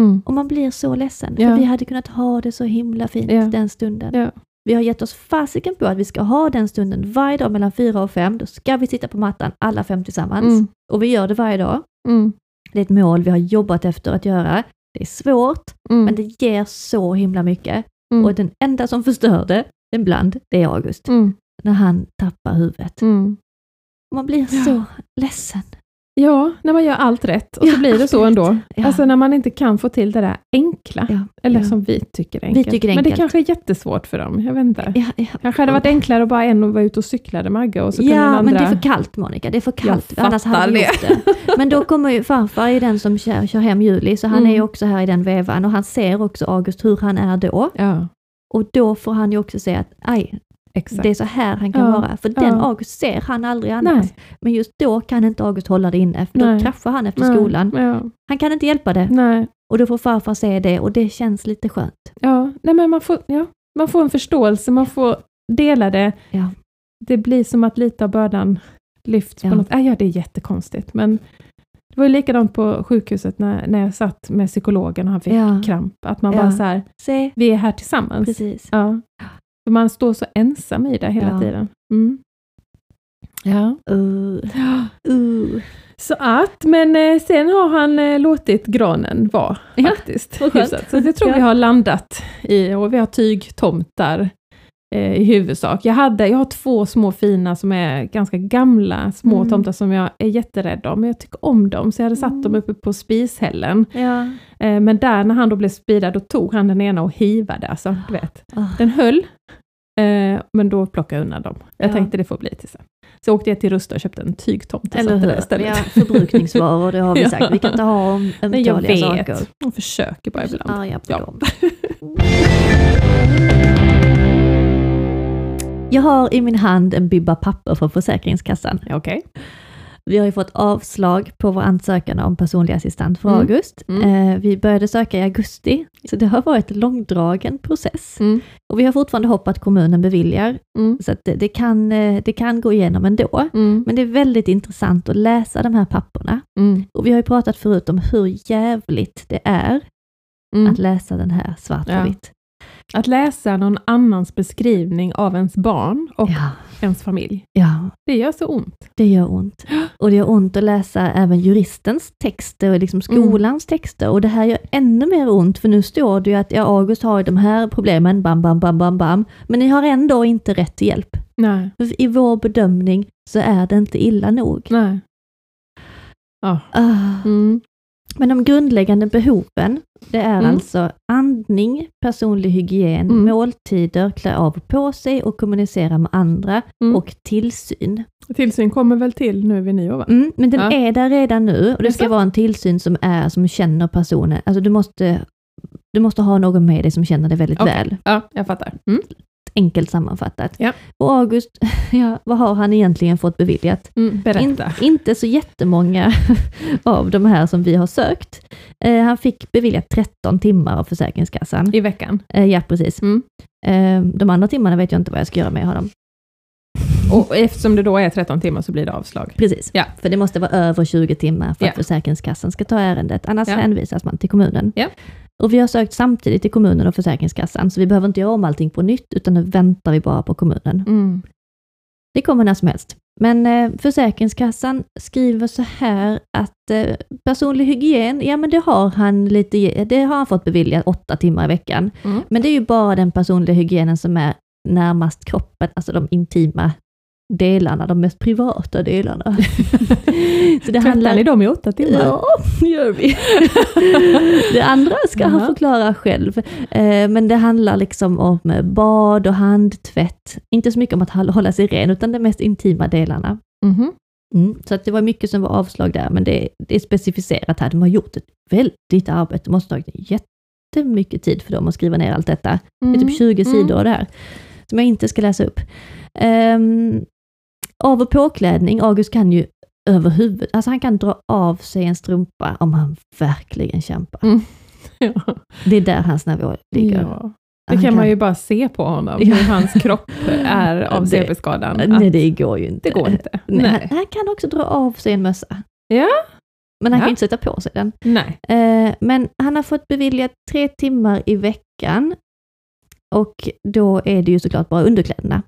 Mm. Och man blir så ledsen, Ja. för vi hade kunnat ha det så himla fint Ja. den stunden. Ja. Vi har gett oss fasiken på att vi ska ha den stunden varje dag mellan fyra och fem. Då ska vi sitta på mattan, alla fem tillsammans. Mm. Och vi gör det varje dag. Mm. Det är ett mål vi har jobbat efter att göra. Det är svårt, Mm. men det ger så himla mycket. Mm. Och den enda som förstör det, ibland, det är August. Mm. När han tappar huvudet. Mm. Man blir Ja. så ledsen. Ja, när man gör allt rätt och Ja, så blir det så ändå. Ja. Alltså när man inte kan få till det där enkla. Ja, Eller ja. som vi tycker är enkelt. tycker det är Men det enkelt. kanske är jättesvårt för dem. Jag vet inte. Ja, ja. Kanske hade det varit enklare att bara en och vara ute och cyklade Agge och så kunde den ja andra... men det är för kallt Monica, det är för kallt. Jag Annars hade vi fattar gjort det. Men då kommer ju farfar är den som kör, kör hem Juli, så han Mm. är ju också här i den vevan och han ser också August hur han är då. Ja, Och då får han ju också se att aj, exakt. det är så här han kan Ja, vara. För den ja. August ser han aldrig annars. Nej. Men just då kan inte August hålla det inne, för då Nej. kraschar han efter Nej, skolan. Ja, Han kan inte hjälpa det. nej. Och då får farfar se det och det känns lite skönt. Ja, nej men man får, ja, man får en förståelse, man får dela det. Ja. Det blir som att lite av bördan lyfts på något. Äh, ja, det är jättekonstigt, men det var ju likadant på sjukhuset när, när jag satt med psykologen och han fick Ja. kramp. Att man Ja. bara så här, Se, vi är här tillsammans. precis. Ja. För man står så ensam i det hela Ja. tiden. Mm. Ja. Uh, uh. Så att, men eh, sen har han eh, låtit granen vara Ja, faktiskt. hyfsat. Så jag tror vi har landat i, och vi har tygtomtar eh, i huvudsak. Jag, hade, jag har två små fina som är ganska gamla små Mm. tomtar som jag är jätterädd om, men jag tycker om dem, så jag hade satt Mm. dem uppe på spishällen. Ja. Eh, men där när han då blev speedad, då tog han den ena och hivade, alltså du vet. Ah. Den höll, eh, men då plockade jag undan dem. Jag Ja. tänkte det får bli till sen. Så åkte jag till Rusta och köpte en tygtomt Eller hur? istället. Ja, förbrukningsvaror, det har vi Ja. sagt. Vi kan inte ha om Nej, jag ömtåliga vet. saker. De försöker bara ibland. Arga på Ja. Jag har i min hand en bibba papper från Försäkringskassan. Okej. Vi har ju fått avslag på vår ansökan om personlig assistent för Mm. August. Mm. Eh, vi började söka i augusti, så det har varit en långdragen process. Mm. Och vi har fortfarande hopp att kommunen beviljar, Mm. så att det, kan, eh, det kan gå igenom ändå. Mm. Men det är väldigt intressant att läsa de här papperna. Mm. Och vi har ju pratat förut om hur jävligt det är Mm. att läsa den här svart på vitt. Att läsa någon annans beskrivning av ens barn och Ja, ens familj, ja, det gör så ont. det gör ont. Och det gör ont att läsa även juristens texter och liksom skolans texter. Och det här gör ännu mer ont, för nu står det ju att ja, August har de här problemen, bam, bam, bam, bam, bam. Men ni har ändå inte rätt till hjälp. Nej, För I vår bedömning så är det inte illa nog. nej. Ja. Ah. Mm. Men de grundläggande behoven, det är Mm. alltså andning, personlig hygien, Mm. måltider, klä av och på sig och kommunicera med andra Mm. och tillsyn. Tillsyn kommer väl till nu vid nyår va? Mm, men den Ja. är där redan nu och det ska vara en tillsyn som är som känner personen. Alltså du måste, du måste ha någon med dig som känner dig väldigt Okej. väl. Ja, jag fattar. Enkelt sammanfattat. Ja. Och August, ja, vad har han egentligen fått beviljat? Mm. In, inte så jättemånga av de här som vi har sökt. Eh, han fick beviljat 13 timmar av Försäkringskassan. I veckan. Eh, ja, precis. Mm. Eh, de andra timmarna vet jag inte vad jag ska göra med honom. Och eftersom det då är 13 timmar så blir det avslag. Precis, Ja. för det måste vara över 20 timmar för Ja. att Försäkringskassan ska ta ärendet, annars Ja. hänvisas man till kommunen. Ja. Och vi har sökt samtidigt till kommunen och Försäkringskassan, så vi behöver inte göra om allting på nytt, utan nu väntar vi bara på kommunen. Mm. Det kommer när som helst. Men eh, Försäkringskassan skriver så här att eh, personlig hygien, ja men det har han lite, det har han fått beviljat åtta timmar i veckan. Mm. Men det är ju bara den personliga hygienen som är närmast kroppen, alltså de intima delarna, de mest privata delarna. så det Tvättar ni dem i åtta timmar? Ja, gör vi. det andra ska han Jaha. förklara själv. Eh, men det handlar liksom om eh, bad och handtvätt. Inte så mycket om att hålla sig ren, utan de mest intima delarna. Mhm. Mm. Så att det var mycket som var avslag där, men det, det är specificerat här. De har gjort ett väldigt arbete. Det måste ha tagit jättemycket tid för dem att skriva ner allt detta. Det är Mm. typ 20 Mm. sidor det här, som jag inte ska läsa upp. Um, av och påklädning, August kan ju överhuvud, alltså han kan dra av sig en strumpa om han verkligen kämpar. Mm. Ja. Det är där hans nivå ligger. Ja. Det Han kan man ju bara se på honom, Ja. hur hans kropp är av CP-skadan. Nej, det går ju inte. Det går inte. Nej. Nej. Han, han kan också dra av sig en mössa. Ja. Men han Ja. kan inte sätta på sig den. Nej. Eh, men han har fått beviljat tre timmar i veckan. Och då är det ju såklart bara underkläderna.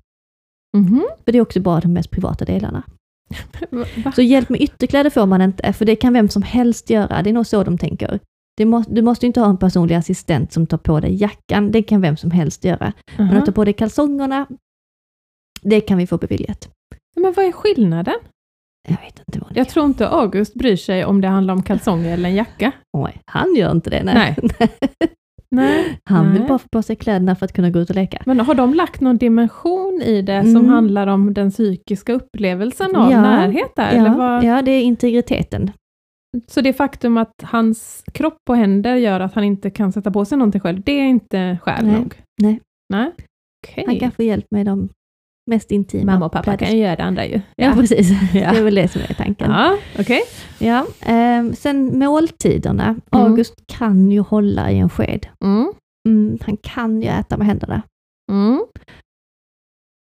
Mhm. För det är också bara de mest privata delarna. Va? Så hjälp med ytterkläder får man inte, för det kan vem som helst göra. Det är nog så de tänker. Det må, du måste inte ha en personlig assistent som tar på dig jackan, det kan vem som helst göra. Men Aha. att ta på dig kalsongerna, det kan vi få beviljat. Men vad är skillnaden? Jag vet inte vad Jag tror inte August bryr sig om det handlar om kalsonger eller en jacka. Oj, han gör inte det. Nej. Nej. han vill Nej. bara få på sig kläderna för att kunna gå ut och leka. Men har de lagt någon dimension i det Mm. som handlar om den psykiska upplevelsen av Ja. närhet där? Eller Ja, vad? ja, det är integriteten. Så det faktum att hans kropp och händer gör att han inte kan sätta på sig någonting själv, det är inte skäl Nej. nog? Nej. Nej. Okej. Han kan få hjälp med de mest intima. Mamma och pappa kläder. kan ju göra det andra ju. Ja, precis. Ja. Det är väl det som är tanken. Ja, okej. Ja, ehm, sen måltiderna. August kan ju hålla i en sked. Mm. Mm, han kan ju äta med händerna. Mm.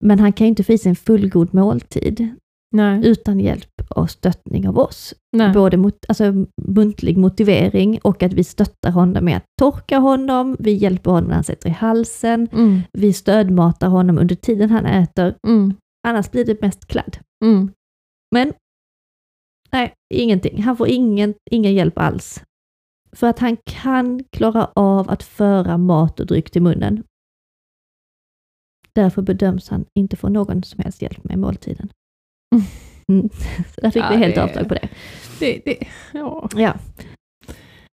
Men han kan ju inte få i sig en fullgod måltid Nej. utan hjälp och stöttning av oss. Nej. Både mot, alltså, muntlig motivering och att vi stöttar honom med att torka honom, vi hjälper honom när han sätter i halsen, Mm. vi stödmatar honom under tiden han äter. Mm. Annars blir det mest kladd. Mm. Men nej, ingenting. Han får ingen, ingen hjälp alls. För att han kan klara av att föra mat och dryck till munnen. Därför bedöms han inte få någon som helst hjälp med måltiden. Mm. Där fick Ja, vi helt det- avslag på det. Det, det, ja.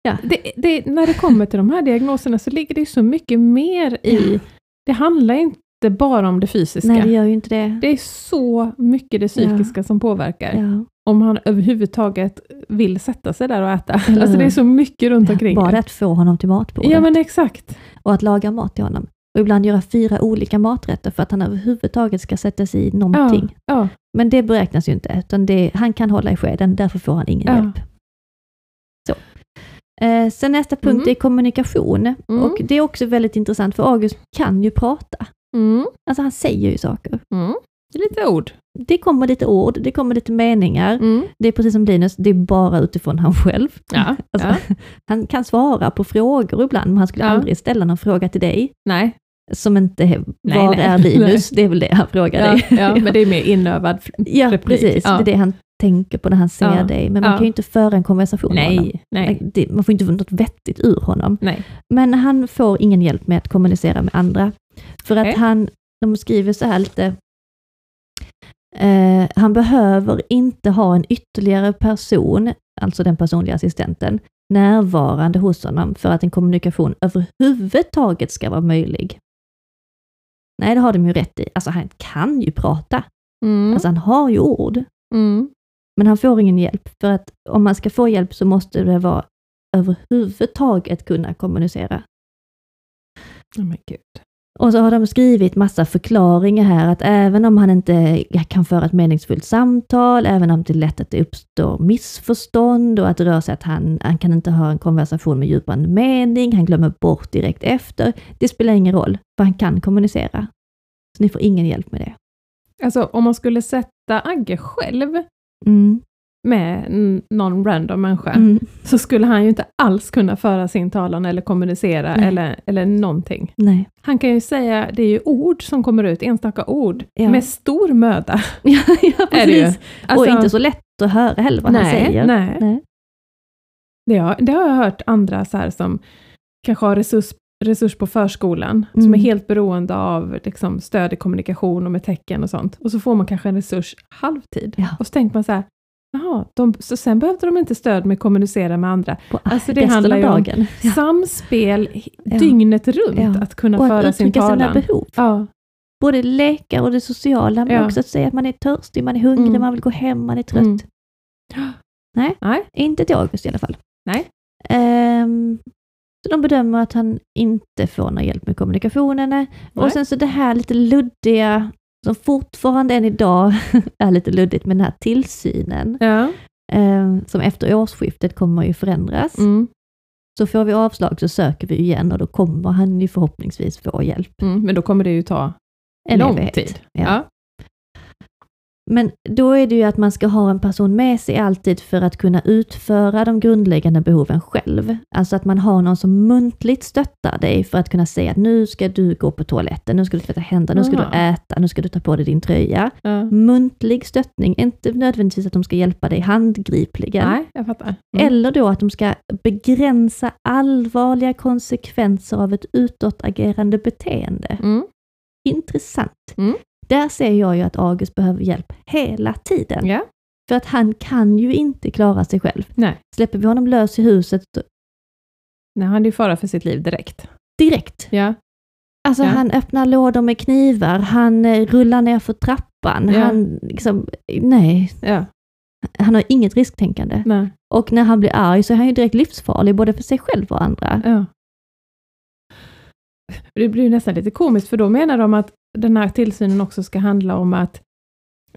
Ja, det, det, när det kommer till de här diagnoserna så ligger det ju så mycket mer i... Ja. Det handlar inte bara om det fysiska. nej det gör ju inte det. Det är så mycket det psykiska som påverkar. Ja. Om han överhuvudtaget vill sätta sig där och äta. Alltså det är så mycket runt omkring. Bara det att få honom till matbordet Ja men exakt. och att laga mat till honom. Och ibland göra fyra olika maträtter för att han överhuvudtaget ska sätta sig i någonting. Ja. Men det beräknas ju inte, utan det, han kan hålla i skeden, därför får han ingen Ja. hjälp. Så. Eh, sen nästa punkt Mm. är kommunikation. Mm. Och det är också väldigt intressant, för August kan ju prata. Mm. Alltså han säger ju saker. Mm. Det är lite ord. Det kommer lite ord, det kommer lite meningar. Mm. Det är precis som Linus, det är bara utifrån han själv. Ja. Alltså, Han kan svara på frågor ibland, men han skulle Ja. aldrig ställa någon fråga till dig. Nej. Som inte, var Nej, nej, är Linus? Det är väl det han frågar Ja, dig. ja, men det är mer inövad f- Ja, replik. precis. Ja. Det är det han tänker på när han ser Ja. dig. Men man Ja. kan ju inte föra en konversation med honom. Nej, nej, Det, man får inte något vettigt ur honom. nej. Men han får ingen hjälp med att kommunicera med andra. För att Nej. han, de skriver så här lite, eh, han behöver inte ha en ytterligare person, alltså den personliga assistenten, närvarande hos honom för att en kommunikation överhuvudtaget ska vara möjlig. Nej, det har de ju rätt i. Alltså han kan ju prata. Mm. Alltså han har ju ord. Mm. Men han får ingen hjälp, för att om man ska få hjälp så måste det vara överhuvudtaget kunna kommunicera. Oh men gud. Och så har de skrivit massa förklaringar här, att även om han inte kan föra ett meningsfullt samtal, även om det är lätt att det uppstår missförstånd och att det rör sig att han, han kan inte ha en konversation med djupare mening, han glömmer bort direkt efter. Det spelar ingen roll, för han kan kommunicera. Så ni får ingen hjälp med det. Alltså om man skulle sätta Agge själv Mm. Med någon random människa, Mm. så skulle han ju inte alls kunna föra sin talan eller kommunicera Nej. eller, eller någonting. Nej. Han kan ju säga, det är ju ord som kommer ut, enstaka ord, Ja. med stor möda. Ja, ja precis. Alltså, och inte så lätt att höra heller vad han nej, säger. Nej, Nej. Det, har, det har jag hört andra så här som kanske har resurs, resurs på förskolan, som Mm. är helt beroende av liksom, stöd i kommunikation och med tecken och sånt. Och så får man kanske en resurs halvtid. Ja. Och så tänker man så här, jaha, de, så sen behövde de inte stöd med att kommunicera med andra. På Alltså, det handlar ju om. Ja. Samspel Ja. dygnet runt, Ja. att kunna Och att föra sin uttrycka sina talan. behov. Ja, Både leka och det sociala, men också att säga att man är törstig, man är hungrig, Mm. man vill gå hem, man är trött. Mm. Nej, Nej. inte till August i alla fall. Nej. Ehm, så de bedömer att han inte får någon hjälp med kommunikationen. Nej. Och sen så det här lite luddiga, som fortfarande än idag är lite luddigt med den här tillsynen, ja. ehm, som efter årsskiftet kommer ju förändras. Mm. Så får vi avslag så söker vi igen och då kommer han ju förhoppningsvis få hjälp. Mm. Men då kommer det ju ta En lång evighet. tid. Ja. Men då är det ju att man ska ha en person med sig alltid för att kunna utföra de grundläggande behoven själv. Alltså att man har någon som muntligt stöttar dig för att kunna säga att nu ska du gå på toaletten, nu ska du tvätta händerna, nu ska du äta, nu ska du ta på dig din tröja. Ja. Muntlig stöttning, inte nödvändigtvis att de ska hjälpa dig handgripligen. Nej, jag fattar. Mm. Eller då att de ska begränsa allvarliga konsekvenser av ett utåtagerande beteende. Mm. Intressant. Mm. Där ser jag ju att August behöver hjälp hela tiden. Ja. För att han kan ju inte klara sig själv. Nej. Släpper vi honom lös i huset Nej, han är ju fara för sitt liv direkt. direkt. Ja. Alltså Ja. han öppnar lådor med knivar, han eh, rullar ner för trappan, Ja. han liksom, nej, Ja. han har inget risktänkande. Nej. Och när han blir arg så är han ju direkt livsfarlig, både för sig själv och andra. Det blir ju nästan lite komiskt, för då menar de att den här tillsynen också ska handla om att,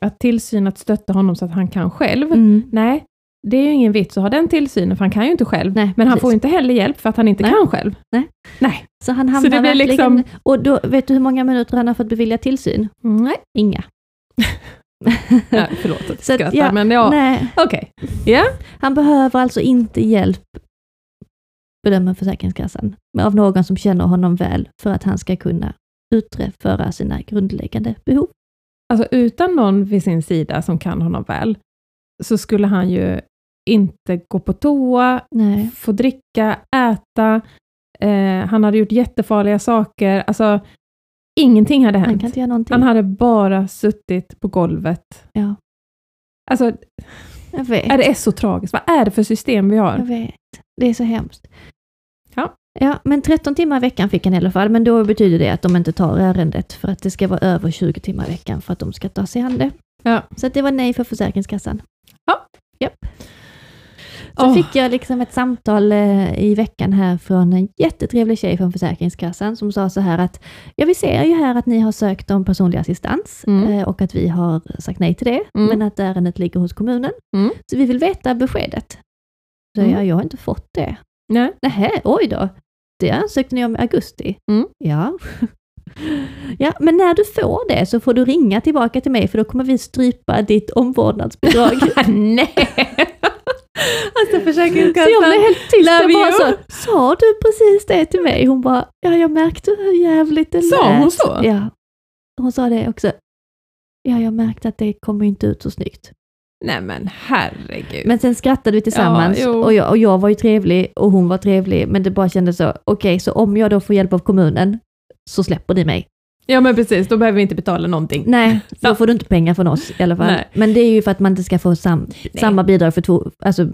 att tillsyn, att stötta honom så att han kan själv. Mm. Nej, det är ju ingen vits att ha den tillsynen, för han kan ju inte själv. Nej, Men han precis. får inte heller hjälp för att han inte Nej. kan själv. Nej. Nej. Så han hamnar det blir verkligen... liksom- Och då, vet du hur många minuter han har fått bevilja tillsyn? Nej. Inga. Ja, förlåt att jag Så att, skrattar, ja, men ja, Nej, okej. Ja. han behöver alltså inte hjälp, bedömer Försäkringskassan, men av någon som känner honom väl för att han ska kunna utföra sina grundläggande behov. Alltså utan någon vid sin sida som kan honom väl, så skulle han ju inte gå på toa, Nej. få dricka, äta, eh, han hade gjort jättefarliga saker, alltså ingenting hade Han hänt. göra någonting. Han hade bara suttit på golvet. Ja. Alltså, Jag vet. är det är så tragiskt. Vad är det för system vi Jag har? vet. Det är så hemskt. Ja. Men 13 timmar i veckan fick han i alla fall, men då betyder det att de inte tar ärendet för att det ska vara över 20 timmar i veckan för att de ska ta sig an det. Ja. Så att det var nej för Försäkringskassan. Ja. Japp. Så Åh. fick jag liksom ett samtal eh, i veckan här från en jättetrevlig tjej från Försäkringskassan som sa så här att ja, vi ser ju här att ni har sökt om personlig assistans Mm. eh, och att vi har sagt nej till det, Mm. men att ärendet ligger hos kommunen. Mm. Så vi vill veta beskedet. Så Mm. jag, jag har inte fått det. Nej. Nähä, oj då. Det ansökte ni om i augusti. Mm. Ja. Ja, men när du får det så får du ringa tillbaka till mig för då kommer vi strypa ditt omvårdnadsbidrag. Nej! Alltså Så jag Försäkringskassan. blev helt tyst. Jag bara så, sa du precis det till mig? Hon bara, ja jag märkte hur jävligt det Sa hon lät." så? Ja. Hon sa det också. Ja, jag märkte att det kommer inte ut så snyggt. Nej men herregud. Men sen skrattade vi tillsammans Ja, och, jag, och jag var ju trevlig och hon var trevlig, men det bara kändes så, okej, så om jag då får hjälp av kommunen så släpper ni mig. Ja men precis, då behöver vi inte betala någonting. Nej, då Ja. får du inte pengar från oss i alla fall. Nej. Men det är ju för att man inte ska få sam, samma bidrag för två, alltså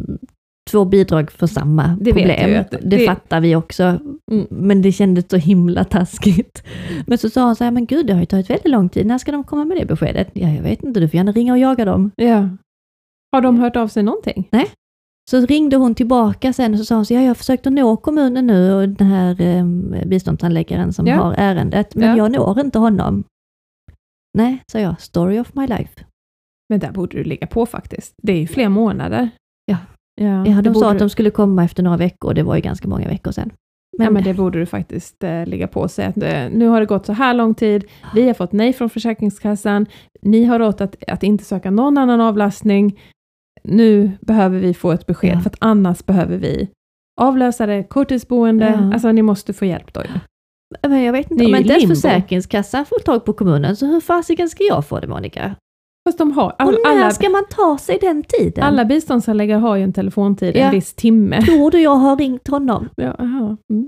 två bidrag för samma Det vet problem. jag ju att det, det- fattar vi också. Mm. Men det kändes så himla taskigt. Men så sa hon så här, men gud det har ju tagit väldigt lång tid, när ska de komma med det beskedet? Ja, jag vet inte, du får gärna ringa och jaga dem. Ja. Har de hört av sig någonting? Så ringde hon tillbaka sen och så sa hon så ja, jag har försökt att nå kommunen nu och den här eh, biståndshandläggaren som Ja. har ärendet, men Ja. jag når inte honom. Nej, sa jag, story of my life. Men där borde du ligga på faktiskt. Det är ju fler månader. Ja. Ja, Ja, de sa att de skulle komma efter några veckor, det var ju ganska många veckor sedan. Men, ja, men det borde du faktiskt eh, ligga på och säga att eh, nu har det gått så här lång tid, vi har fått nej från Försäkringskassan, ni har råd att, att inte söka någon annan avlastning, nu behöver vi få ett besked, Ja. för att annars behöver vi avlösare, korttidsboende, Ja. alltså ni måste få hjälp då. Men jag vet inte, om inte ens. Försäkringskassan får tag på kommunen, så hur fasiken ska jag få det Monica? Fast de har, Och all, när alla, ska man ta sig den tiden? alla biståndshandläggare har ju en telefontid, Ja. en viss timme. Tror du jag har ringt honom? Ja, aha. Mm.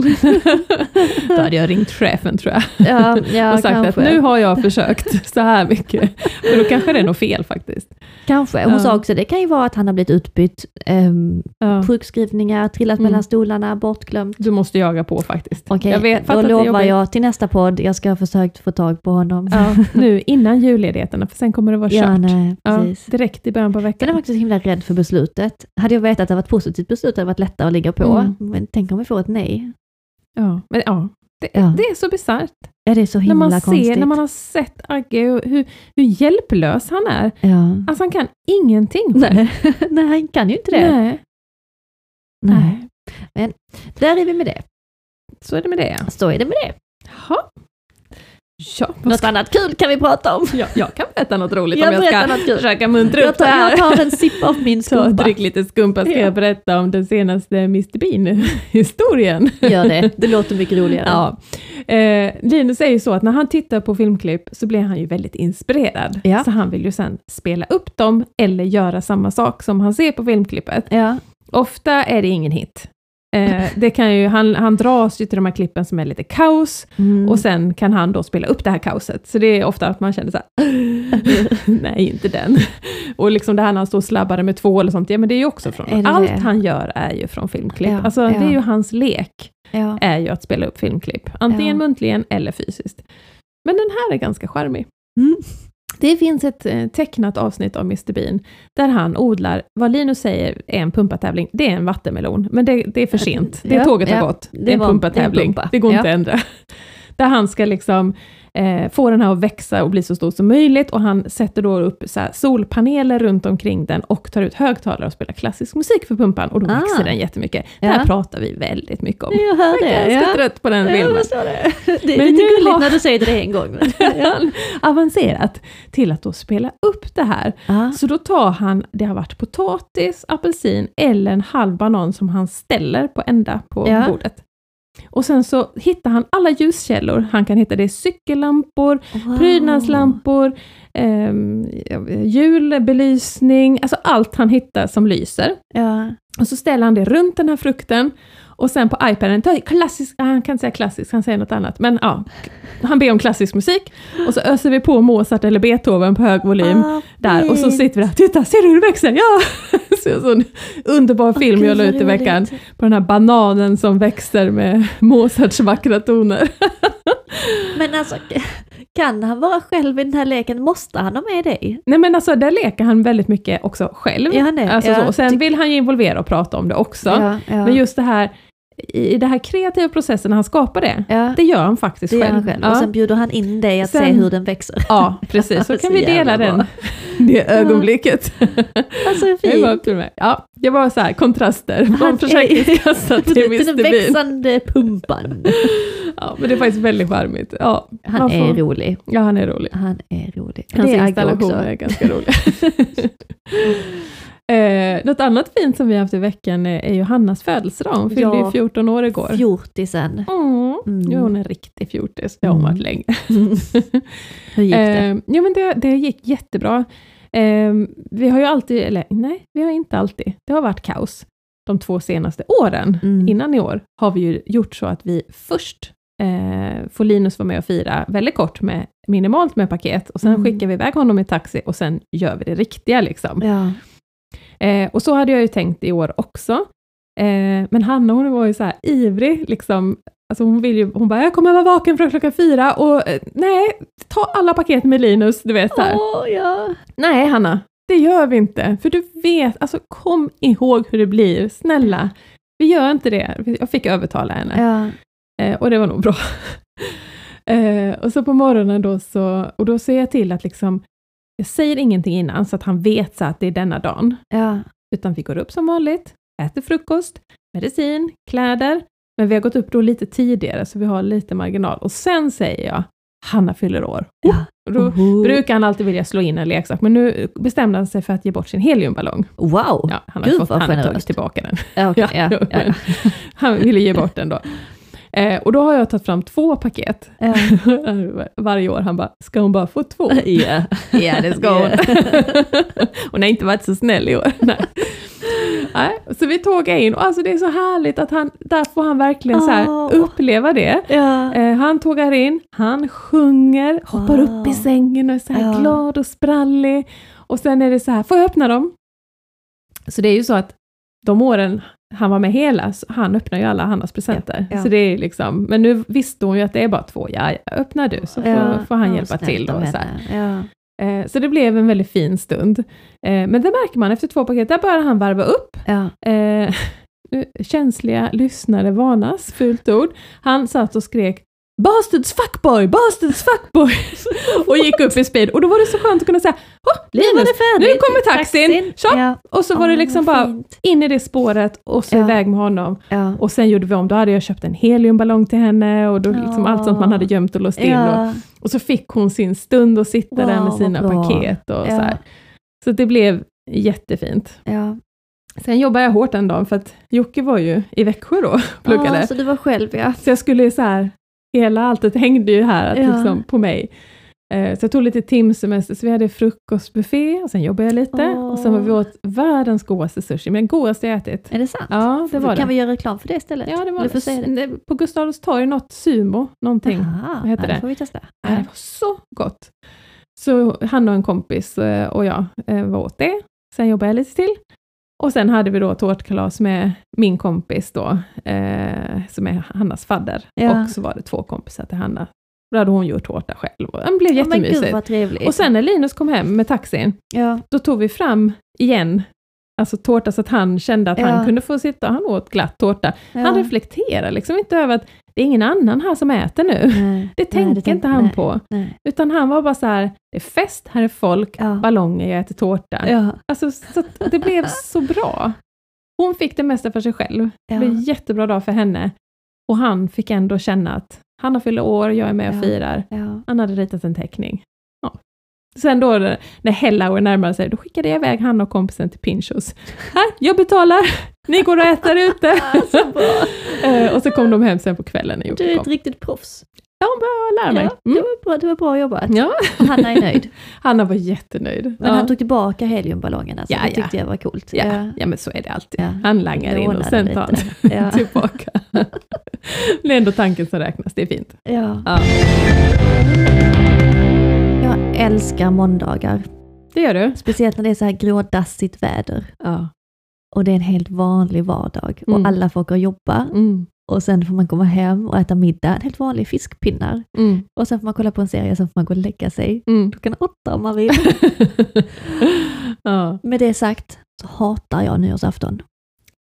då hade jag ringt chefen tror jag. Ja, ja och sagt kanske. att nu har jag försökt så här mycket. Men då kanske det är något fel faktiskt. Kanske. Hon Ja. sa också det kan ju vara att han har blivit utbytt, um, Ja. sjukskrivningar, trillat Mm. mellan stolarna, bortglömt. Du måste jaga på faktiskt. Okej, jag vet, då lovar jag till nästa podd, jag ska ha försökt få tag på honom. Ja, nu innan julledigheten, för sen kommer det vara kört. Ja, nej, Ja, direkt i början på Men veckan. jag också så himla rädd för beslutet. Hade jag vetat att det var ett positivt beslut hade det varit lättare att ligga på. Mm. Men tänk om vi får ett nej. Ja, men ja, det, Ja. det är så bisarrt. Är det så När himla man, konstigt? ser, när man har sett Agge och hur, hur hjälplös han är. Ja. Alltså han kan ingenting. Nej. nej, han kan ju inte det. Nej. Nej. Nej. Där är vi med det. Så är det med det. ja. Så är det med det. Jaha. Ja, Något ska, annat kul kan vi prata om. jag, jag kan berätta något roligt Jag om jag ska försöka muntra upp det här. jag tar en sipp av min Så skumpa. drick lite skumpa ska Ja. jag berätta om den senaste Mr Bean-historien. Gör det, det låter mycket roligare. Ja. Eh, Linus är ju så att när han tittar på filmklipp så blir han ju väldigt inspirerad. Ja. Så han vill ju sen spela upp dem eller göra samma sak som han ser på filmklippet. Ja. Ofta är det ingen hit. Eh, det kan ju, han, han dras ju till de här klippen som är lite kaos Mm. och sen kan han då spela upp det här kaoset. Så det är ofta att man känner så här, nej inte den. Och liksom det här när han står och slabbar med två eller sånt, ja men det är ju också från, det allt det? han gör är ju från filmklipp. Ja, alltså det ja. är ju hans lek, ja. är ju att spela upp filmklipp. Antingen muntligen eller fysiskt. Men den här är ganska charmig. Mm. Det finns ett eh, tecknat avsnitt av Mr Bean, där han odlar, vad Linus säger är en pumpatävling, det är en vattenmelon, men det, det är för sent. Det Ja, tåget har ja. gått. Det är en pumpatävling. en pumpa. Det går inte att ändra. Där han ska liksom eh, få den här att växa och bli så stor som möjligt och han sätter då upp solpaneler runt omkring den och tar ut högtalare och spelar klassisk musik för pumpan och då Ah. växer den jättemycket. Det här pratar vi väldigt mycket om. Jag hör Jag är det. ganska Ja. trött på den Ja, filmen. det. Det är Men lite gulligt har- när du säger det en gång. Men, avancerat till att då spela upp det här. ja. Så då tar han, det har varit potatis, apelsin eller en halv banan som han ställer på ända på bordet. Och sen så hittar han alla ljuskällor han kan hitta. Det är cykellampor, Wow. prydnadslampor, ehm, julbelysning, alltså allt han hittar som lyser. Ja. Och så ställer han det runt den här frukten och sen på iPaden, klassisk, ah, han kan inte säga klassisk, han säger något annat, men ja, han ber om klassisk musik och så öser vi på Mozart eller Beethoven på hög volym Ah, där och så sitter vi där, titta, ser du hur det växer? Ja! Så en sån underbar film jag la ut i veckan på den här bananen som växer med Mozarts vackra toner. Men alltså, kan han vara själv i den här leken? Måste han ha med dig? Nej men alltså där leker han väldigt mycket också själv. Han det? Alltså Ja, så. Sen ty- vill han ju involvera och prata om det också. Ja, ja. Men just det här, i den här kreativa processen när han skapar det, ja, det gör han faktiskt själv. han själv. Ja. Och sen bjuder han in dig att Sen- se hur den växer. Ja, precis. Så kan vi dela den, bra. det ögonblicket. Alltså Det var, fint. till mig. ja, det var så här kontraster Han från Försäkringskassan till Den Mr Bean. växande pumpan. Ja, men det är faktiskt väldigt charmigt. Ja, Han är får- rolig. Ja, han är rolig. Han är rolig. Hans det installationer är ganska roliga. Eh, något annat fint som vi har haft i veckan är, är ju Hannas födelsedag. Hon fyllde Ja. ju 14 år igår. Fjortisen. Mm. Mm. Jo, hon är en riktig fjortis. Det har hon Mm. varit länge. Hur gick det? Eh, jo, men det, det gick jättebra. Eh, vi har ju alltid, eller nej, vi har inte alltid. Det har varit kaos de två senaste åren. Mm. Innan i år har vi ju gjort så att vi först eh, får Linus vara med och fira väldigt kort med minimalt med paket och sen Mm. skickar vi iväg honom i taxi och sen gör vi det riktiga liksom. Ja. Eh, och så hade jag ju tänkt i år också. Eh, men Hanna hon var ju så här ivrig, liksom. Alltså hon, vill ju, hon bara, jag kommer vara vaken från klockan fyra och eh, nej, ta alla paket med Linus, du vet så här. Åh, ja. Nej Hanna, det gör vi inte, för du vet, alltså kom ihåg hur det blir, snälla. Vi gör inte det. Jag fick övertala henne. Ja. Eh, och det var nog bra. eh, och så på morgonen då så, och då ser jag till att liksom, jag säger ingenting innan så att han vet så att det är denna dagen. Ja. Utan vi går upp som vanligt, äter frukost, medicin, kläder. Men vi har gått upp då lite tidigare så vi har lite marginal. Och sen säger jag, Hanna fyller år. Ja. Och då Oho. brukar han alltid vilja slå in en leksak, men nu bestämde han sig för att ge bort sin heliumballong. Wow! Ja, han har, Gud, fått, han har tagit tillbaka den. Ja, ja, ja. Han ville ge bort den då. Eh, och då har jag tagit fram två paket. Ja. Varje år. Han bara, ska hon bara få två? Ja. Ja, det ska hon. hon har inte varit så snäll i år. Nej. Nej, så vi tågade in och alltså det är så härligt att han, där får han verkligen så här uppleva det. Ja. Eh, han tågar in, han sjunger, hoppar Wow. upp i sängen och är så här Ja. glad och sprallig. Och sen är det så här, får jag öppna dem? Så det är ju så att de åren han var med hela, så han öppnar ju alla Hannas presenter. Ja, ja. Så det är liksom, men nu visste hon ju att det är bara två, ja, ja öppnar du så får, får han hjälpa till. Då, så. Eh, så det blev en väldigt fin stund. Eh, men det märker man efter två paket, där börjar han varva upp. Eh, känsliga lyssnare varnas, fult ord. Han satt och skrek Bastards fuckboy, bastards fuckboy! och gick upp i speed. Och då var det så skönt att kunna säga Nu var Linus, det färdigt. nu kommer taxin! Tjopp! Ja. Och så var det Åh, liksom bara in i det spåret och så Ja. iväg med honom. Ja. Och sen gjorde vi om, då hade jag köpt en heliumballong till henne och då liksom Ja. allt sånt man hade gömt och låst in. Och, och så fick hon sin stund att sitta där Wow, med sina paket och så här. Så det blev jättefint. Sen jobbade jag hårt den dagen för att Jocke var ju i Växjö då och pluggade. Ja, så du var själv ja. Så jag skulle så här, hela alltet hängde ju här att Ja. liksom, på mig. Eh, Så jag tog lite timsemester, så vi hade frukostbuffé och sen jobbade jag lite. Och sen var vi åt världens godaste sushi, men den godaste jag ätit. Är det sant? Ja, det var kan det. vi göra reklam för det istället? Ja, det var det. det. På Gustav Adolfs torg, något sumo, någonting. Aha, ja, det? får vi testa. Ja, det var så gott. Så han och en kompis eh, och jag eh, var åt det. Sen jobbade jag lite till. Och sen hade vi då tårtkalas med min kompis då, eh, som är Hannas fadder. Ja. Och så var det två kompisar till Hanna. Då hade hon gjort tårta själv. Och det blev jättemysigt. vad trevligt. och sen när Linus kom hem med taxin, ja. då tog vi fram igen, alltså tårta så att han kände att Ja. han kunde få sitta, han åt glatt tårta. Ja. Han reflekterar liksom inte över att det är ingen annan här som äter nu. Nej. Det tänker inte han nej, på. Nej. Utan han var bara så här, det är fest, här är folk, Ja. ballonger, jag äter tårta. Ja. Alltså, så det blev så bra. Hon fick det mesta för sig själv. Det blev en jättebra dag för henne. Och han fick ändå känna att han har fyllt år, jag är med och firar. Han hade ritat en teckning. Sen då när Hellauer närmade sig, då skickade jag iväg han och kompisen till Pinchos. Här, jag betalar, ni går och äter ute. så bra. Eh, och så kom de hem sen på kvällen Du är ett riktigt proffs. Ja, hon började lära mig. Ja, det, Mm. var bra, det var bra jobbat. Ja, Hanna är nöjd. Hanna var jättenöjd. Men ja. han tog tillbaka heliumballongen alltså. Ja, det tyckte jag var coolt. Ja, ja, men så är det alltid. Han langar in och sen tar han tillbaka. det är ändå tanken som räknas, det är fint. Ja. Ja. Jag älskar måndagar. Det gör du? Speciellt när det är så här grådassigt väder. Ja. Och det är en helt vanlig vardag. Mm. Och alla får gå och jobba. Mm. Och sen får man komma hem och äta middag. En helt vanlig fiskpinnar. Mm. Och sen får man kolla på en serie, sen får man gå och lägga sig. Mm. Klockan åtta om man vill. ja, Med det sagt så hatar jag nyårsafton.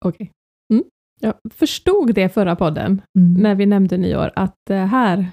okej. Mm. Jag förstod det förra podden, Mm. när vi nämnde nyår, att eh, här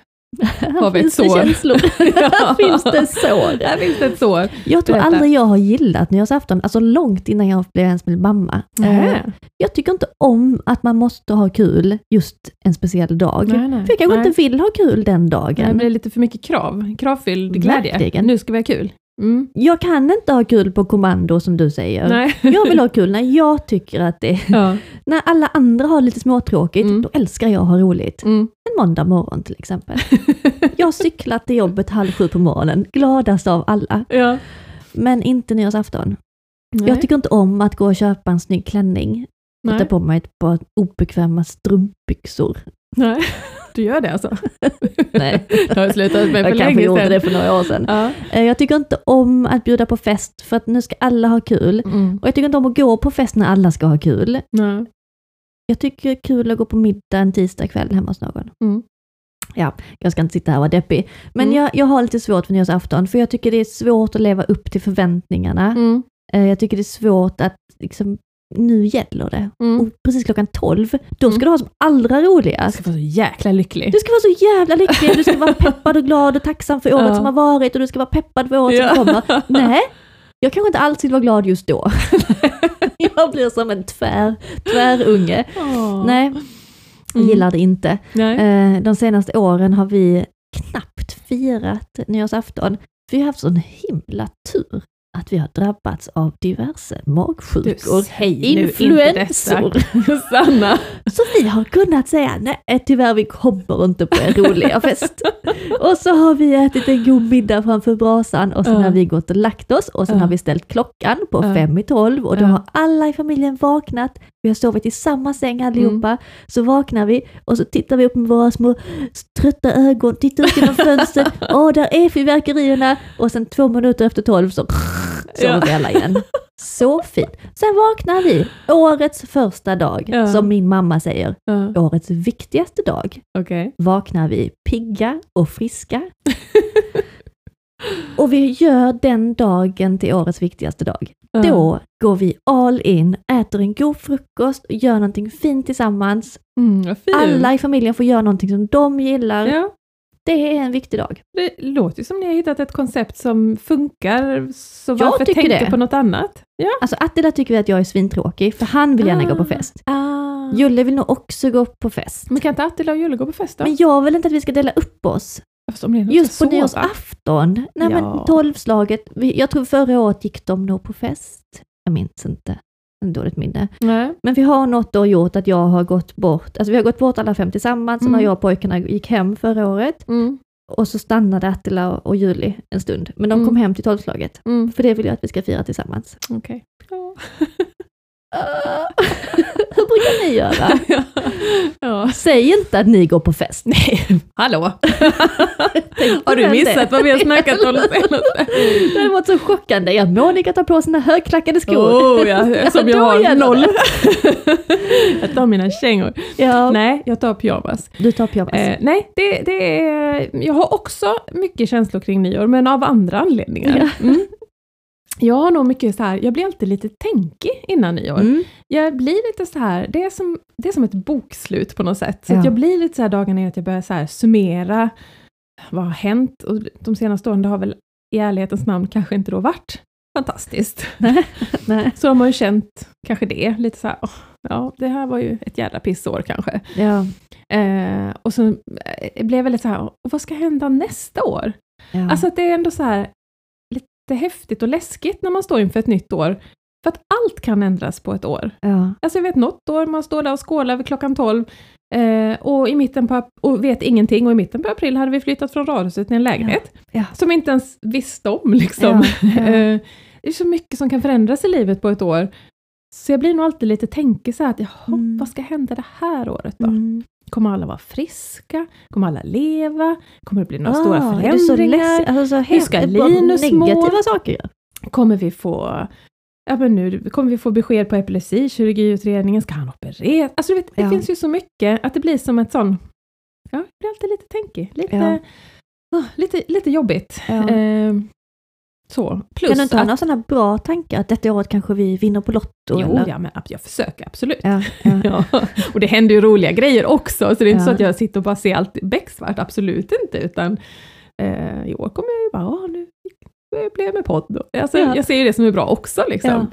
Här vi ett finns det sår. känslor. Här finns det sår. Här finns det ett sår. Jag tror Berätta. aldrig jag har gillat nyårsafton, alltså långt innan jag blev ens blev mamma. Eh, Nej. Jag tycker inte om att man måste ha kul just en speciell dag. Nej, nej. För jag kanske Nej. inte vill ha kul den Det dagen. blir lite för mycket krav, kravfylld glädje. Verkligen. Nu ska vi ha kul. Mm. Jag kan inte ha kul på kommando som du säger. Nej. Jag vill ha kul när jag tycker att det Ja. När alla andra har lite småtråkigt, Mm. då älskar jag att ha roligt. Mm. En måndag morgon till exempel. Jag cyklar till jobbet halv sju på morgonen, gladast av alla. Ja. Men inte nyårsafton. Nej. Jag tycker inte om att gå och köpa en snygg klänning och ta på mig ett par obekväma strumpbyxor. Nej. Du gör det alltså? Nej, Det har jag slutat med för jag kanske gjorde sedan. det för några år sedan. Ja. Eh, Jag tycker inte om att bjuda på fest för att nu ska alla ha kul. Mm. Och jag tycker inte om att gå på fest när alla ska ha kul. Nej. Jag tycker det är kul att gå på middag en tisdag kväll hemma hos någon. Mm. Ja, jag ska inte sitta här och vara deppig. Men Mm. jag, jag har lite svårt för nyårsafton, för jag tycker det är svårt att leva upp till förväntningarna. Mm. Eh, Jag tycker det är svårt att liksom, nu gäller det. Mm. Och precis klockan 12, då ska Mm. du ha som allra roligast. ska vara så jäkla lycklig. Du ska vara så jävla lycklig, du ska vara peppad och glad och tacksam för året Ja. som har varit och du ska vara peppad för året Ja. som kommer. Nej, jag kanske inte alls vill vara glad just då. jag blir som en tvär, tvärunge. Åh. Nej, jag Mm. gillar det inte. Nej. Eh, De senaste åren har vi knappt firat nyårsafton. Vi har haft sån himla tur att vi har drabbats av diverse magsjukor. influensor. Sanna. Så vi har kunnat säga nej tyvärr vi kommer inte på en roliga fest. Och så har vi ätit en god middag framför brasan och sen Ja. har vi gått och lagt oss och sen Ja. har vi ställt klockan på Ja. fem i tolv och då har alla i familjen vaknat. Vi har sovit i samma säng allihopa. Mm. Så vaknar vi och så tittar vi upp med våra små trötta ögon, tittar ut genom fönstret. Åh, där är fyrverkerierna! Och sen två minuter efter tolv så sover Ja. vi alla igen. Så fint. Sen vaknar vi, årets första dag, Ja. som min mamma säger, Ja. årets viktigaste dag, Okej. vaknar vi pigga och friska. och vi gör den dagen till årets viktigaste dag. Ja. Då går vi all in, äter en god frukost, gör någonting fint tillsammans. Mm. Alla i familjen får göra någonting som de gillar. Det är en viktig dag. det låter som ni har hittat ett koncept som funkar, så Jag varför tänka det. på något annat? Ja. Alltså Attila tycker vi att jag är svintråkig, för han vill gärna gå på fest. Ah. Julle vill nog också gå på fest. Men kan inte Attila och Julle gå på fest då? Men jag vill inte att vi ska dela upp oss. Just på nyårsafton. Nej men Ja. tolvslaget. Vi- Jag tror förra året gick de nog på fest. Jag minns inte. En dåligt minne. Nej. Men vi har något år gjort att jag har gått bort. Alltså vi har gått bort alla fem tillsammans. Sen Mm. har jag och pojkarna gick hem förra året. Mm. Och så stannade Attila och Julie en stund. Men de Mm. kom hem till tolvslaget. Mm. För det vill jag att vi ska fira tillsammans. Okej. Ja. Brukar ni göra? ja. ja. Säg inte att ni går på fest. Nej, hallå! Har du missat det? vad vi har snackat om det hade varit så chockande. Ja, Monica tar på sina högklackade skor. Oh, ja, som jag har noll. jag tar mina kängor. Ja, Nej, jag tar pyjamas. du tar pyjamas. Eh, nej, det, det är, jag har också mycket känslor kring nyår, men av andra anledningar. Ja. Mm. Jag har nog mycket så här, jag blir alltid lite tänkig innan nyår. Mm. Jag blir lite så här, det är som, det är som ett bokslut på något sätt. Så Ja. jag blir lite så här dagarna att jag börjar så här summera vad har hänt? Och de senaste åren, det har väl i ärlighetens namn kanske inte då varit fantastiskt. Nej. Så har man ju känt kanske det, lite så här, åh, ja, det här var ju ett jävla pissår kanske. Ja. Eh, och så eh, blev jag väldigt så här, "Och vad ska hända nästa år? Ja. Alltså att det är ändå så här lite häftigt och läskigt när man står inför ett nytt år. För att allt kan ändras på ett år. ja. Alltså jag vet något år man står där och skålar vid klockan 12 eh, och, i mitten på, och vet ingenting och i mitten på april hade vi flyttat från radhuset till en lägenhet. Ja. Som vi inte ens visste om liksom. Ja, ja. Eh, det är så mycket som kan förändras i livet på ett år. Så jag blir nog alltid lite tänkig så här att, jaha, Mm. vad ska hända det här året då? Mm. Kommer alla vara friska? Kommer alla leva? Kommer det bli några Ah, stora så förändringar? läs- alltså, så Hur ska Linus må? Negativa saker. Kommer vi få Ja, men nu kommer vi få besked på epilepsi, kirurgiutredningen, ska han opereras? Alltså du vet, det Ja. finns ju så mycket att det blir som ett sån, ja, det blir alltid lite tänkig, lite, Ja. ah, lite, lite jobbigt. Ja. Eh, så, plus kan du inte ha några sådana bra tankar att detta året kanske vi vinner på Lotto? jo, eller? ja, men jag försöker absolut. Ja, ja. Ja, och det händer ju roliga grejer också, så det är inte så att jag sitter och bara ser allt becksvart, absolut inte, utan eh, i år kommer jag ju bara, nu blev med podd. Alltså, Ja. Jag ser ju det som är bra också, liksom.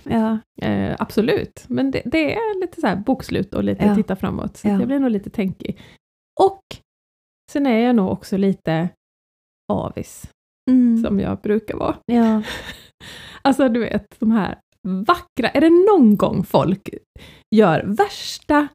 Eh, absolut, men det, det är lite så här bokslut och lite titta framåt, så jag blir nog lite tänkig. Och sen är jag nog också lite avis Mm. som jag brukar vara. Ja. Alltså du vet, de här vackra, är det någon gång folk gör värsta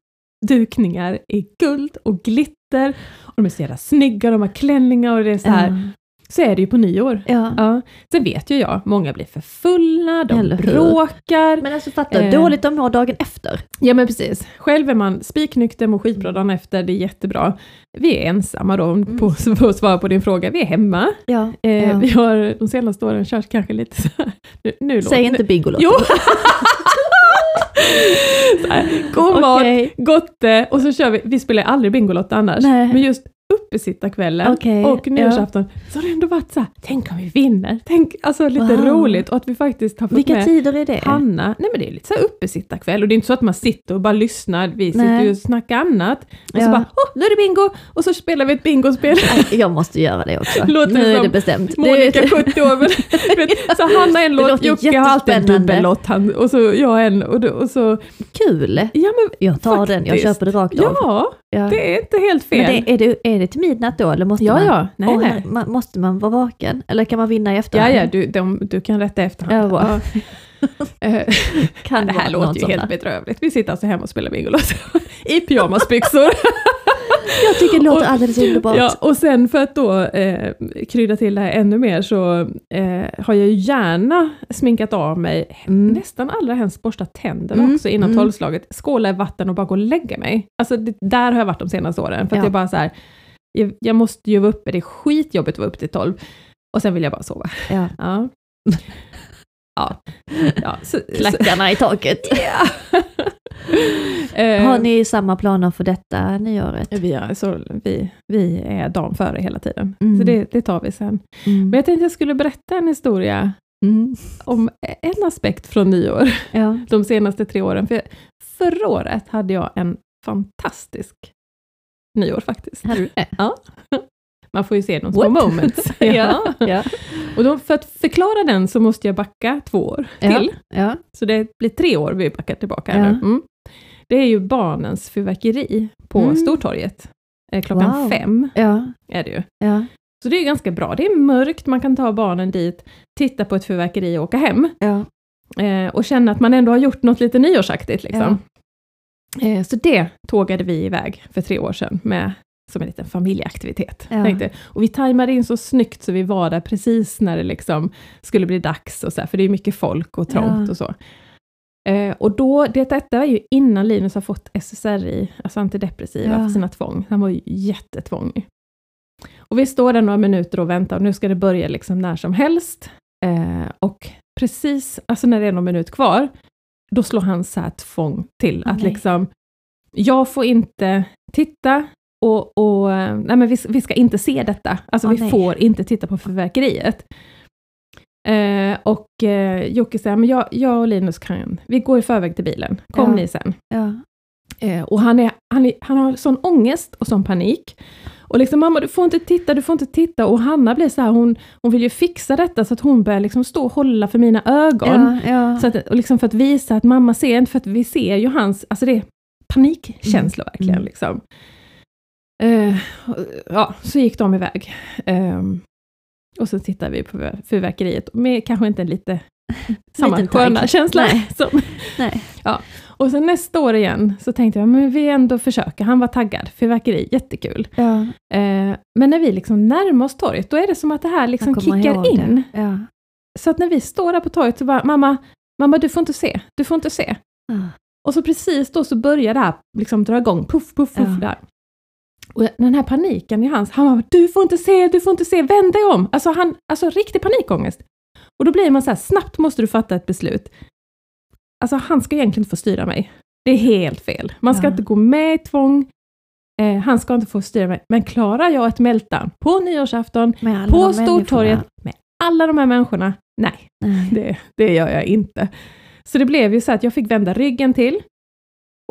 dukningar i guld och glitter, och de är så jävla snygga, de har klänningar och det är så här, så är det ju på nyår. Ja. Ja. Sen vet ju jag, många blir för fulla, de Eller hur? bråkar. Men alltså fatta, Eh. dåligt de mår dagen efter. Ja men precis. Själv är man spiknykter, mår skitbra dagen efter, det är jättebra. Vi är ensamma då, Mm. på, på att svara på din fråga. Vi är hemma. Ja. Eh, ja. Vi har de senaste åren kört kanske lite så här, nu, nu Säg låter- inte Bingolotto. Jo! här, god mat, Okej. gotte, och så kör vi, vi spelar aldrig Bingolotto annars, Nej. men just uppesittarkvällen Okej, och nyårsafton, så har det ändå varit så här, tänk om vi vinner, tänk, alltså lite Wow. roligt och att vi faktiskt har fått Vilka med tider är det? Hanna, nej men det är lite så här uppesittarkväll och det är inte så att man sitter och bara lyssnar, vi sitter Nej. ju och snackar annat. Och Ja. så bara, åh, nu är det bingo! Och så spelar vi ett bingospel. Jag måste göra det också. Låter nu är det bestämt. Monica det, 70 år, men, vet, så Hanna en låt, Jocke har alltid en han, och så jag en, och, då- och så, kul! ja men, Jag tar den, jag Faktiskt. köper det rakt av. ja, Ja. det är inte helt fel. Men det, är, det, är det till midnatt då eller måste ja, man? ja, nej, Åh, nej. man, måste man vara vaken? Eller kan man vinna i Ja, efterhand? ja, du, de, du kan rätta efter. Ja, bra. Eh, kan det här låter ju helt bedrövligt. Vi sitter alltså hemma och spelar Bingolotto i pyjamasbyxor. Jag tycker det låter Och- alldeles underbart. Ja, och sen för att då eh, krydda till det här ännu mer så eh, har jag ju gärna sminkat av mig, Mm. nästan allra helst borstat tänderna Mm, också innan mm. tolvslaget, skåla i vatten och bara gå och lägga mig. Alltså det, där har jag varit de senaste åren, för att Ja. jag bara så här, jag, jag måste ju vara uppe, det är skitjobbigt att vara uppe till tolv, och sen vill jag bara sova. Ja. Ja. Ja. ja så, Klackarna i taket. ja. Eh, Har ni samma planer för detta nyåret? vi, är, så, vi, vi är dagen före hela tiden, Mm. så det, det tar vi sen. Mm. Men jag tänkte jag skulle berätta en historia Mm. om en aspekt från nyår, Ja. de senaste tre åren. För förra året hade jag en fantastisk nyår faktiskt. Hade du det? Ja. Man får ju se de små What? moments. Ja. ja. Och då, för att förklara den så måste jag backa två år till. ja. Så det blir tre år vi backar tillbaka här nu. Mm. Det är ju barnens fyrverkeri på Mm. Stortorget. Eh, Klockan Wow. fem Ja. är det ju. Ja. Så det är ganska bra. Det är mörkt, man kan ta barnen dit, titta på ett fyrverkeri och åka hem. Eh, och känna att man ändå har gjort något lite nyårsaktigt. Liksom. Eh, så det tågade vi iväg för tre år sedan med som en liten familjeaktivitet. Ja. Tänkte. Och vi tajmade in så snyggt så vi var där precis när det liksom skulle bli dags, och så här, för det är mycket folk och trångt Ja. och så. Eh, och då, det, detta var ju innan Linus har fått SSRI, alltså antidepressiva, Ja. för sina tvång. Han var ju jättetvångig. Och vi står där några minuter och väntar och nu ska det börja liksom när som helst. Eh, och precis, alltså när det är någon minut kvar, då slår han så här tvång till. Åh, att nej. liksom, jag får inte titta och, och nej men vi, vi ska inte se detta. Alltså Åh, vi nej. får inte titta på fyrverkeriet. Eh, och eh, Jocke säger, men jag, jag och Linus kan, vi går i förväg till bilen, kom Ja. ni sen. Ja. Eh, och han, är, han, är, han har sån ångest och sån panik. Och liksom, mamma du får inte titta, du får inte titta. Och Hanna blir så här, hon, hon vill ju fixa detta så att hon börjar liksom stå och hålla för mina ögon. Ja. Så att, och liksom för att visa att mamma ser inte, för att vi ser ju hans, alltså det är panikkänslor verkligen. Mm. Liksom. Eh, ja, så gick de iväg. Ehm, och så tittar vi på fyrverkeriet med kanske inte en lite samma sköna känsla. Nej. Som, Nej. och sen nästa år igen så tänkte jag, men vi ändå försöker. Han var taggad, fyrverkeri, jättekul. Ja. Eh, men när vi liksom närmar oss torget, då är det som att det här liksom kickar in. Ja. Så att när vi står där på torget så bara, mamma, mamma du får inte se, du får inte se. Ah. Och så precis då så börjar det här liksom dra igång, puff, puff, puff Ja. där. Och den här paniken i hans, han bara, du får inte se, du får inte se, vänd dig om! Alltså, han, alltså riktig panikångest. Och då blir man så här, snabbt måste du fatta ett beslut. Alltså han ska egentligen inte få styra mig. Det är helt fel. Man ska Ja. inte gå med i tvång. Eh, han ska inte få styra mig. Men klarar jag ett meltdown på nyårsafton, på Stortorget, med alla de här människorna? Nej, Nej. det, det gör jag inte. Så det blev ju så att jag fick vända ryggen till.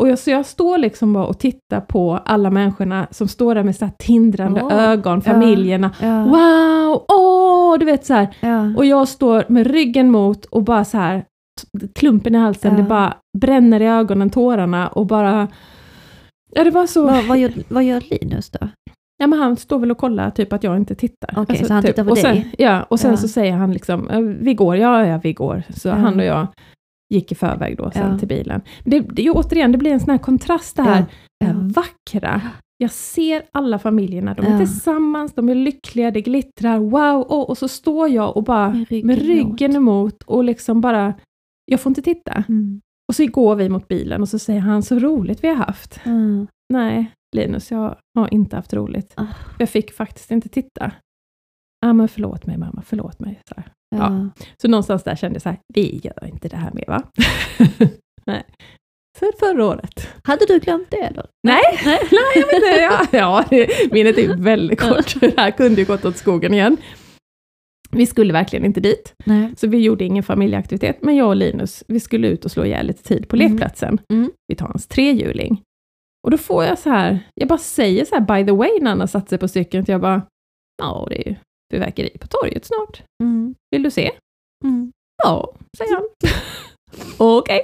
Och jag, så jag står liksom bara och tittar på alla människorna som står där med så här tindrande Åh, ögon, familjerna. Ja. Wow, åh, du vet så här. Ja. Och jag står med ryggen mot och bara så här, klumpen i halsen, Ja. det bara bränner i ögonen, tårarna och bara... Ja, det var så... Vad, vad, gör, vad gör Linus då? Ja, men han står väl och kollar typ att jag inte tittar. Alltså, Okej, så han typ. tittar på och sen, dig? Ja, och sen Ja. så säger han liksom, "Ja, vi går, ja, ja, vi går. Så Ja. han och jag gick i förväg då sen Ja. till bilen. Det, det återigen, det blir en sån här kontrast det här, det här vackra. Jag ser alla familjerna, de är tillsammans, de är lyckliga, det glittrar, wow, och, och så står jag och bara Med ryggen, med ryggen emot och liksom bara, jag får inte titta. Mm. Och så går vi mot bilen och så säger han, så roligt vi har haft. Mm. Nej, Linus, jag har inte haft roligt. Ah. Jag fick faktiskt inte titta. Ja, men förlåt mig mamma, förlåt mig. Så, här. Ja. så någonstans där kände jag så här, vi gör inte det här mer va? Nej. För förra året. Hade du glömt det då? Nej, nej, jag vet inte. Ja, ja, minnet är väldigt kort. Det här kunde ju gått åt skogen igen. Vi skulle verkligen inte dit, Nej. så vi gjorde ingen familjeaktivitet. Men jag och Linus, vi skulle ut och slå ihjäl lite tid på Mm. lekplatsen. Mm. Vi tar hans trehjuling. Och då får jag så här, jag bara säger så här by the way när han har satt sig på cykeln, jag bara, ja det är ju fyrverkeri på torget snart. Mm. Vill du se? Mm. Ja, säger han. Okej.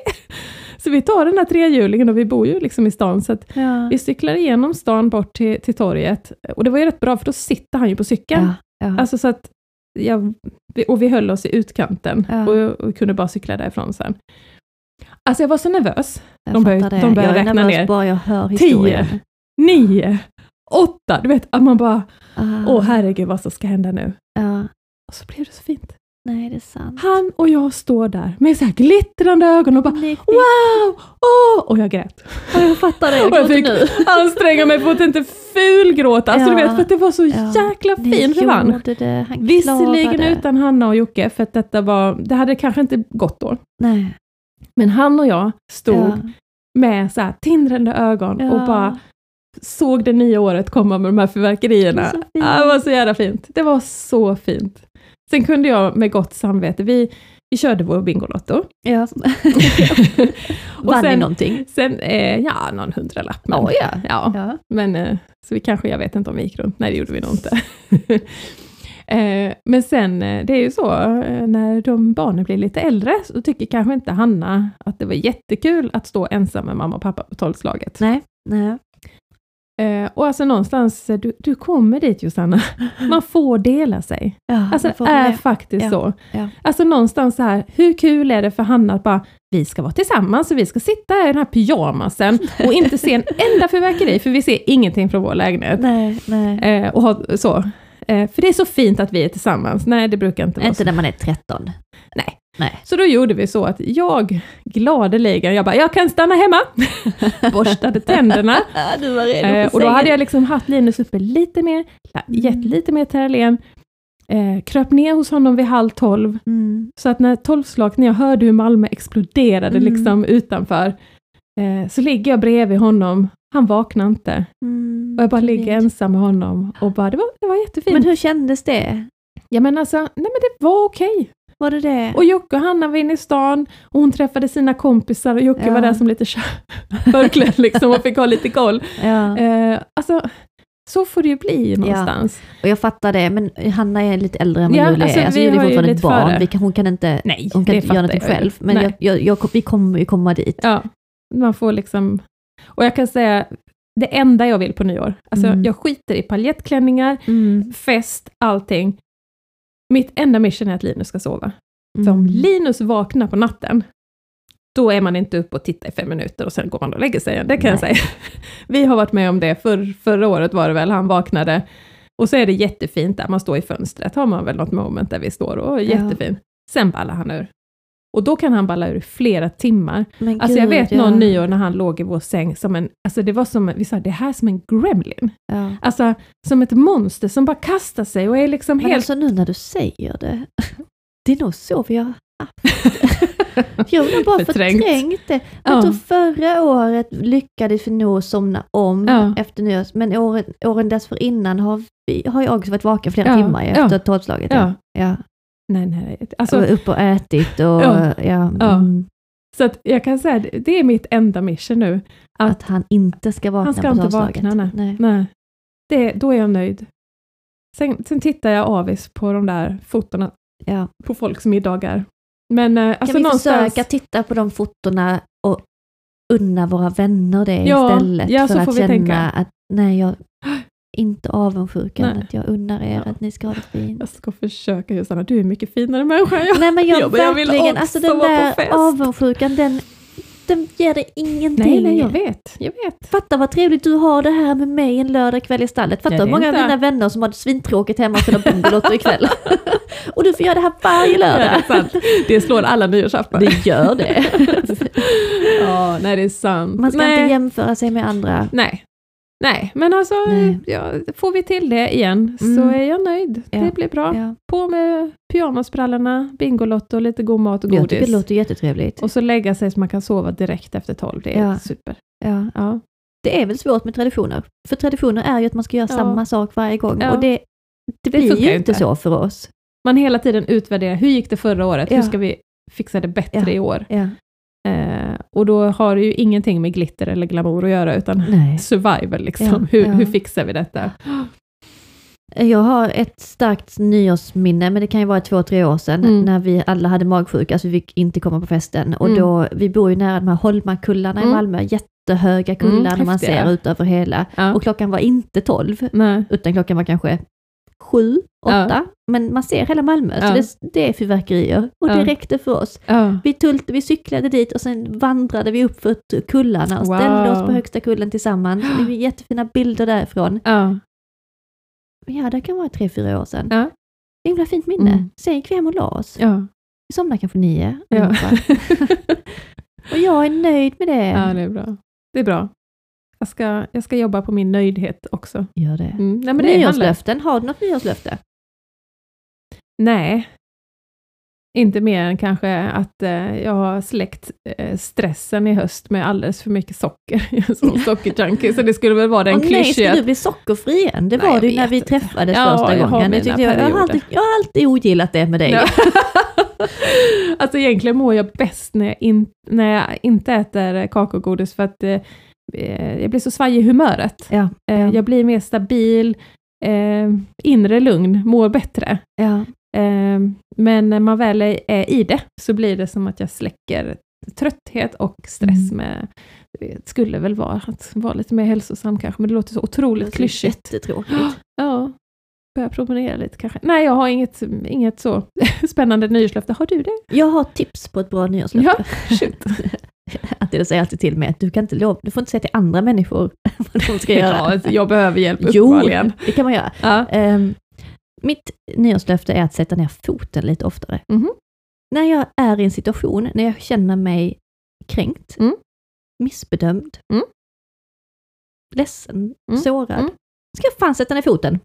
Så vi tar den här trehjulingen och vi bor ju liksom i stan, så Ja. vi cyklar igenom stan bort till, till torget. Och det var ju rätt bra, för då sitter han ju på cykeln. Ja. Ja. Alltså så att jag, och vi höll oss i utkanten och, och kunde bara cykla därifrån sen. Alltså jag var så nervös. jag de det. de börjar jag räkna ner. bara jag hör historien. Tio, nio, åtta. Du vet, att man bara, Ah. åh herregud vad som ska hända nu. Ja. Och så blev det så fint. Nej, det är sant. Han och jag står där med så här glittrande ögon och bara, Nej, wow! Åh! Och jag grät. Ja, jag fattar det. Jag Och jag gråter fick nu. anstränga mig för att inte fulgråta. Alltså du Ja. vet, för att det var så Ja. jäkla det. Han Visserligen utan Hanna och Jocke, för att detta var, det hade kanske inte gått då. Nej. Men han och jag stod Ja. med så här tindrande ögon och bara såg det nya året komma med de här fyrverkerierna. Det. Ja, det var så jävla fint. Det var så fint. Sen kunde jag med gott samvete, vi, vi körde vår Bingolotto. Ja. Och Vann ni någonting? Sen, eh, ja, någon hundralapp. Men, Ja, ja. ja. Ja. Men, eh, så vi kanske, jag vet inte om vi gick runt, nej det gjorde vi nog inte. eh, men sen, eh, det är ju så, eh, när de barnen blir lite äldre, så tycker kanske inte Hanna att det var jättekul att stå ensam med mamma och pappa på tolvslaget. Nej. Nej. Eh, och alltså någonstans, eh, du, du kommer dit Josanna, man får dela sig. Ja, Alltså det är det. faktiskt Ja, så. ja. Alltså någonstans så här, hur kul är det för Hanna att bara, vi ska vara tillsammans och vi ska sitta i den här pyjamasen och inte se en enda fyrverkeri, för vi ser ingenting från vår lägenhet. Nej, nej. Eh, och ha, så. Eh, för det är så fint att vi är tillsammans. Nej, det brukar inte vara Inte så. när man är 13. Nej. Så då gjorde vi så att jag gladeligen, jag bara, jag kan stanna hemma, borstade tänderna. du var redo Eh, och då hade jag liksom haft Linus uppe lite mer, gett lite mer Terralén, eh, kröp ner hos honom vid halv tolv, Mm. så att när tolvslaget, när jag hörde hur Malmö exploderade Mm. liksom utanför, eh, så ligger jag bredvid honom, han vaknar inte, Mm. och jag bara ligger fint. ensam med honom, och bara, det var, det var jättefint. Men hur kändes det? Ja men alltså, nej men det var okej. Var det det? Och Jocke och Hanna var inne i stan och hon träffade sina kompisar och Jocke Ja. var där som lite förklädd liksom och fick ha lite koll. ja. Eh, alltså, så får det ju bli någonstans. Och jag fattar det, men Hanna är lite äldre än vad Ja, Julia alltså, är. Alltså, vi Julia är fortfarande ett barn. Vi kan, hon kan inte, Nej, hon kan inte göra någonting jag själv. Men jag, jag, jag, vi kommer ju komma dit. Ja, man får liksom... Och jag kan säga, det enda jag vill på nyår, alltså Mm. jag skiter i paljettklänningar, Mm. fest, allting. Mitt enda mission är att Linus ska sova. För om Mm. Linus vaknar på natten, då är man inte uppe och tittar i fem minuter och sen går man och lägger sig igen. Det kan jag Nej. säga. Vi har varit med om det, för, förra året var det väl, han vaknade. Och så är det jättefint där, man står i fönstret, har man väl något moment där vi står och är Ja. jättefint. Sen ballar han ur. Och då kan han balla ur i flera timmar. Men Alltså jag vet ja. någon nyår när han låg i vår säng som en, alltså det var som, vi sa det här är som en gremlin. Ja. Alltså som ett monster som bara kastar sig och är liksom Men helt... alltså nu när du säger det, det är nog så vi har haft Jag har bara Förträngt. förträngt, det. Ja. Förra året lyckades vi nog somna om Ja. efter nyårs, men åren, åren dessförinnan har, vi, har jag också varit vaken flera Ja, timmar ja. efter tolvslaget. Ja. Ja. Nej, nej, Alltså, och upp och ätit och Ja. ja. Ja. Mm, så att jag kan säga, det- är mitt enda mission nu. Att att han inte ska vakna han ska på inte vakna, nej. nej. Det, då är jag nöjd. Sen, sen tittar jag avis på de där fotona Ja. på folks middagar. Men eh, Kan alltså vi någonstans... försöka titta på de fotona och unna våra vänner det Ja, istället? ja, för så att känna tänka. att nej, jag, inte avundsjukan Nej. att jag unnar er Ja. att ni ska ha det fint. Jag ska försöka Josanna, du är mycket finare människa än jag. Nej men jag, jag vill verkligen, också alltså den där avundsjukan den, den ger dig ingenting. Nej, nej, jag vet. Jag vet. Fatta vad trevligt du har det här med mig en lördag kväll i stallet. Fatta hur många av inte- dina vänner som har det svintråkigt hemma och spelar Bingolotto ikväll. och du får göra det här varje Ja, det lördag. är sant. Det slår alla nyårsaftnar. Det gör det. Ja, nej det är sant. Man ska nej. inte jämföra sig med andra. Nej. Nej, men alltså. Ja, får vi till det igen så Mm. är jag nöjd. Ja. Det blir bra. Ja. På med pyjamasbrallorna, Bingolotto, lite god mat och Jag godis. tycker det låter jättetrevligt. Och så lägga sig så man kan sova direkt efter tolv. Det är super. Ja. Ja. Det är väl svårt med traditioner. För traditioner är ju att man ska göra samma sak varje gång. Och det, det, blir funkar ju inte så för oss. Man hela tiden utvärderar, hur gick det förra året? Hur ska vi fixa det bättre i år? Eh, och då har det ju ingenting med glitter eller glamour att göra, utan Nej. survival liksom. Ja, hur, ja. hur fixar vi detta? Jag har ett starkt nyårsminne, men det kan ju vara två, tre år sedan, Mm. när vi alla hade magsjuka, så vi fick inte komma på festen. Och Mm. då, vi bor ju nära de här Holmakullarna i Mm. Malmö, jättehöga kullar Mm, man ser ut över hela. Ja. Och klockan var inte tolv, utan klockan var kanske sju, åtta. Men man ser hela Malmö, Ja. så det, det är fyrverkerier. Och Ja. det räckte för oss. Ja. Vi, tult, vi cyklade dit och sen vandrade vi upp för kullarna och Wow. ställde oss på högsta kullen tillsammans. Det är jättefina bilder därifrån. Ja. Ja, det kan vara tre, fyra år sedan. Ja. Himla fint minne. Mm. Sen gick vi hem och la oss. Ja. Vi somnade kanske nio. Ja. och jag är nöjd med det. ja, det är bra. Det är bra. Jag ska, jag ska jobba på min nöjdhet också. Gör det. Mm. Nej, men det handlar- Nyårslöften, har du något nyårslöfte? Nej. Inte mer än kanske att eh, jag har släckt eh, stressen i höst med alldeles för mycket socker. Jag som sockerjunkie, så det skulle väl vara den Åh nej, ska klyschiga... du bli sockerfri igen? Det Nej, var jag du när vi inte. träffades Ja, första jag gången. Tyckte jag, jag, har alltid, jag har alltid ogillat det med dig. Ja. alltså egentligen mår jag bäst när jag, in, när jag inte äter kakaogodis för att eh, eh, jag blir så svajig i humöret. Ja, Eh, ja, Jag blir mer stabil, eh, inre lugn, mår bättre. ja. Eh, men när man väl är, i det så blir det som att jag släcker trötthet och stress Mm. med, det skulle väl vara att vara lite mer hälsosam kanske, men det låter så otroligt är klyschigt. Jättetråkigt. Ja, börja promenera lite kanske. Nej, jag har inget, inget så spännande nyårslöfte. Har du det? Jag har tips på ett bra nyårslöfte. Ja. Attila säger alltid till mig att du kan inte lov, du får inte säga till andra människor vad de ska göra. Ja, alltså, jag behöver hjälp jo, uppenbarligen. det kan man göra. Ja. Ehm, mitt nyårslöfte är att sätta ner foten lite oftare. Mhm. När jag är i en situation när jag känner mig kränkt, Mm. missbedömd, Mm. ledsen, Mm. sårad, Mm. ska jag fan sätta ner foten.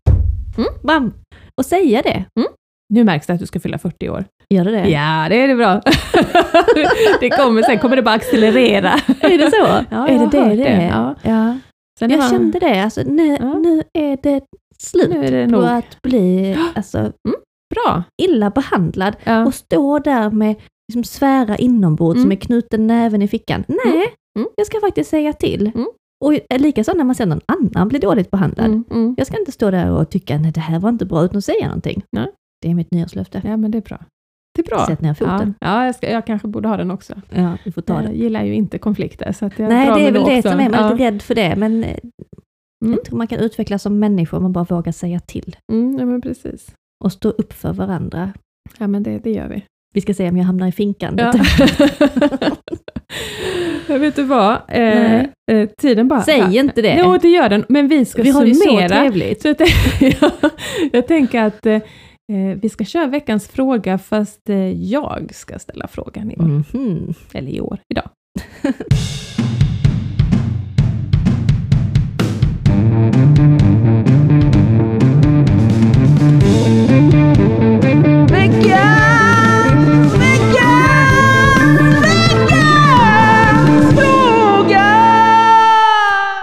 Mm. Bam! Och säga det. Nu märks det att du ska fylla 40 år. Gör det det? Ja, det är det bra. det kommer, sen kommer det bara accelerera. Är det så? Ja, är det det det är? Ja. Ja. Sen Jag är man- kände det, alltså, nu, Ja. nu är det slut Nu är det på nog. att bli alltså, Bra. illa behandlad Ja. och stå där med liksom, svära inombords Mm. med knuten näven i fickan. Nej, Mm. jag ska faktiskt säga till. Mm. Och likaså när man ser någon annan bli dåligt behandlad. Mm, mm. Jag ska inte stå där och tycka nej det här var inte bra utan säga någonting. Nej. Det är mitt nyårslöfte. Ja, men det är bra. Det är bra. Sätt ner Ja, foten. ja jag, ska, jag kanske borde ha den också. Ja, du får ta Jag det. gillar ju inte konflikter. Så att jag Nej, det är väl det också. som är, man är ja. lite rädd för det, men eh, Mm. jag tror man kan utvecklas som människa om man bara vågar säga till. Mm, ja, men precis. Och stå upp för varandra. Ja, men det, det gör vi. Vi ska se om jag hamnar i finkan. Ja. Jag vet du vad? Eh, eh, tiden bara... Säg inte det. Jo, det gör den, men vi ska Vi har det så summera. trevligt. Så jag, jag, jag tänker att eh, vi ska köra veckans fråga, fast eh, jag ska ställa frågan i år. Mhm. Eller i år, idag.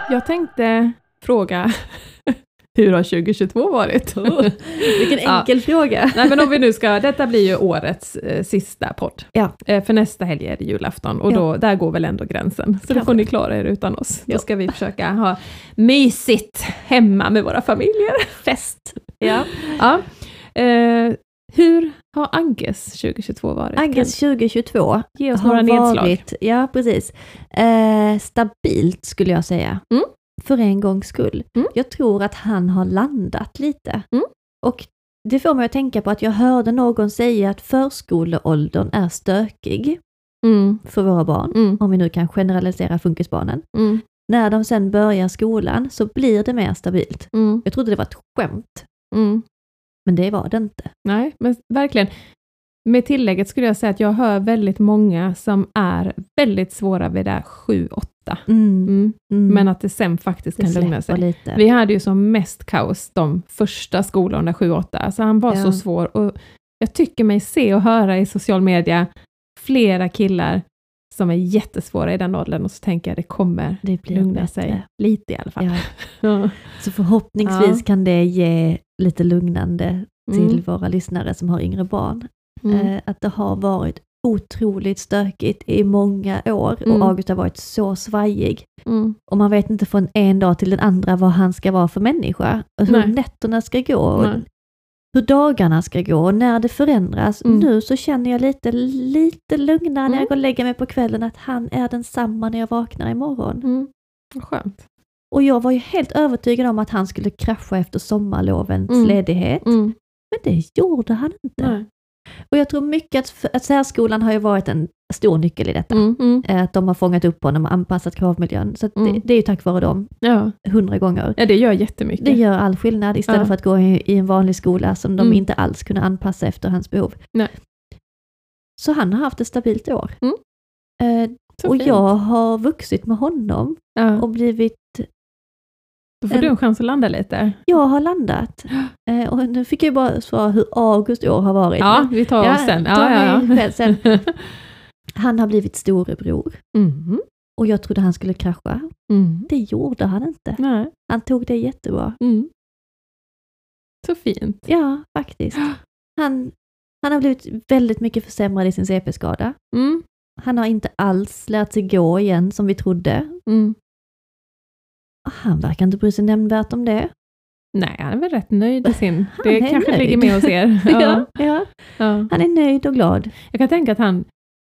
Jag tänkte fråga, hur har 2022 varit? Vilken Ja. enkel fråga. Nej men om vi nu ska, detta blir ju årets eh, sista podd. Ja. Eh, för nästa helg är det julafton och Ja. då, där går väl ändå gränsen. Så då Kanske. får ni klara er utan oss. Ja. Då ska vi försöka ha mysigt hemma med våra familjer. Fest. Ja. Ja. Eh, hur har Anges 2022 varit? Agnes 2022 Kan Ge oss har några nedslag. varit, ja precis, eh, stabilt skulle jag säga. Mm. För en gångs skull. Mm. Jag tror att han har landat lite. Mm. Och det får mig att tänka på att jag hörde någon säga att förskoleåldern är stökig Mm. för våra barn, Mm. om vi nu kan generalisera funkisbarnen. Mm. När de sen börjar skolan så blir det mer stabilt. Mm. Jag trodde det var ett skämt, men det var det inte. Nej, men verkligen. Med tillägget skulle jag säga att jag hör väldigt många som är väldigt svåra vid det där 7-8. Mm. Mm. Mm. Men att det sen faktiskt det kan lugna sig. lite. Vi hade ju som mest kaos de första skolorna 7-8, alltså han var Ja. så svår. Och jag tycker mig se och höra i social media flera killar som är jättesvåra i den åldern och så tänker jag det kommer det blir lugna bättre. sig lite i alla fall. Ja. Ja. Så förhoppningsvis Ja. kan det ge lite lugnande till Mm. våra lyssnare som har yngre barn. Mm. Eh, att det har varit otroligt stökigt i många år Mm. och August har varit så svajig. Mm. Och man vet inte från en dag till den andra vad han ska vara för människa. Och hur Nej. nätterna ska gå. Och Nej. hur dagarna ska gå och när det förändras. Mm. Nu så känner jag lite, lite lugnare när Mm. jag går och lägger mig på kvällen att han är densamma när jag vaknar imorgon. Mm. Skönt. Och jag var ju helt övertygad om att han skulle krascha efter sommarlovens Mm. ledighet. Mm. Men det gjorde han inte. Nej. Och jag tror mycket att, att särskolan har ju varit en stor nyckel i detta. Mm. Mm. Eh, Att de har fångat upp honom och anpassat kravmiljön. Så Mm. det, det är ju tack vare dem, Ja. hundra gånger. ja, det gör jättemycket. Det gör all skillnad istället Ja. för att gå i, i en vanlig skola som de Mm. inte alls kunde anpassa efter hans behov. Nej. Så han har haft ett stabilt år. Mm. Eh, och fint. jag har vuxit med honom ja. och blivit, Då får du en chans att landa lite. jag har landat. Eh, och nu fick jag bara svara hur August år har varit. Ja, vi tar oss sen. Ja, ja, ja. sen. Han har blivit storebror Mm. och jag trodde han skulle krascha. Mm. Det gjorde han inte. Nej. Han tog det jättebra. Mm. Så fint. Ja, faktiskt. Han, han har blivit väldigt mycket försämrad i sin CP-skada. Mm. Han har inte alls lärt sig gå igen som vi trodde. Mm. Han verkar inte bry sig nämnvärt om det. Nej, han är väl rätt nöjd i sin... Han Det är kanske nöjd. ligger med hos er. Ja. ja, ja. han är nöjd och glad. Jag kan tänka att han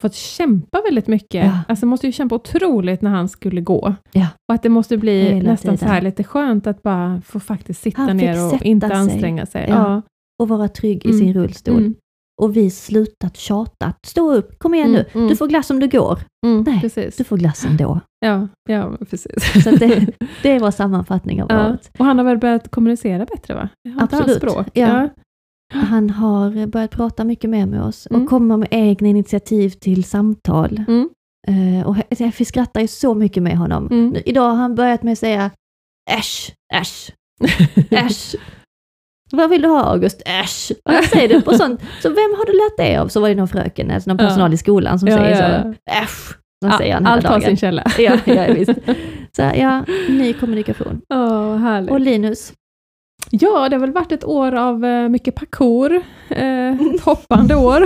fått kämpa väldigt mycket. Ja. Alltså måste ju kämpa otroligt när han skulle gå. Ja. Och att det måste bli Hela nästan så tiden. här lite skönt att bara få faktiskt sitta ner och inte sig. anstränga sig. Ja. Ja. Och vara trygg i Mm. sin rullstol. Mm. Och vi slutat tjata. Stå upp, kom igen Mm, nu. mm. Du får glass om du går. Mm, Nej, precis. Du får glass ändå. Ja, ja, precis. Så det, det är vår sammanfattning av ja. året. Och han har väl börjat kommunicera bättre va? Har han Absolut. Språk? Ja. Han har börjat prata mycket mer med oss och Mm. komma med egna initiativ till samtal. Eh, och vi skrattar ju så mycket med honom. Mm. Idag har han börjat med att säga äsch, äsch, äsch. Vad vill du ha August? Äsch. Och säger det på sånt. Så vem har du lärt det av? Så var det någon fröken, alltså någon personal i skolan som Ja, säger så. Äsch. Så Ja, säger han Allt har sin källa. Ja, ja, visst. Så ja, ny kommunikation. Åh, härligt. Och Linus, Ja, det har väl varit ett år av eh, mycket parkour, eh, ett hoppande år.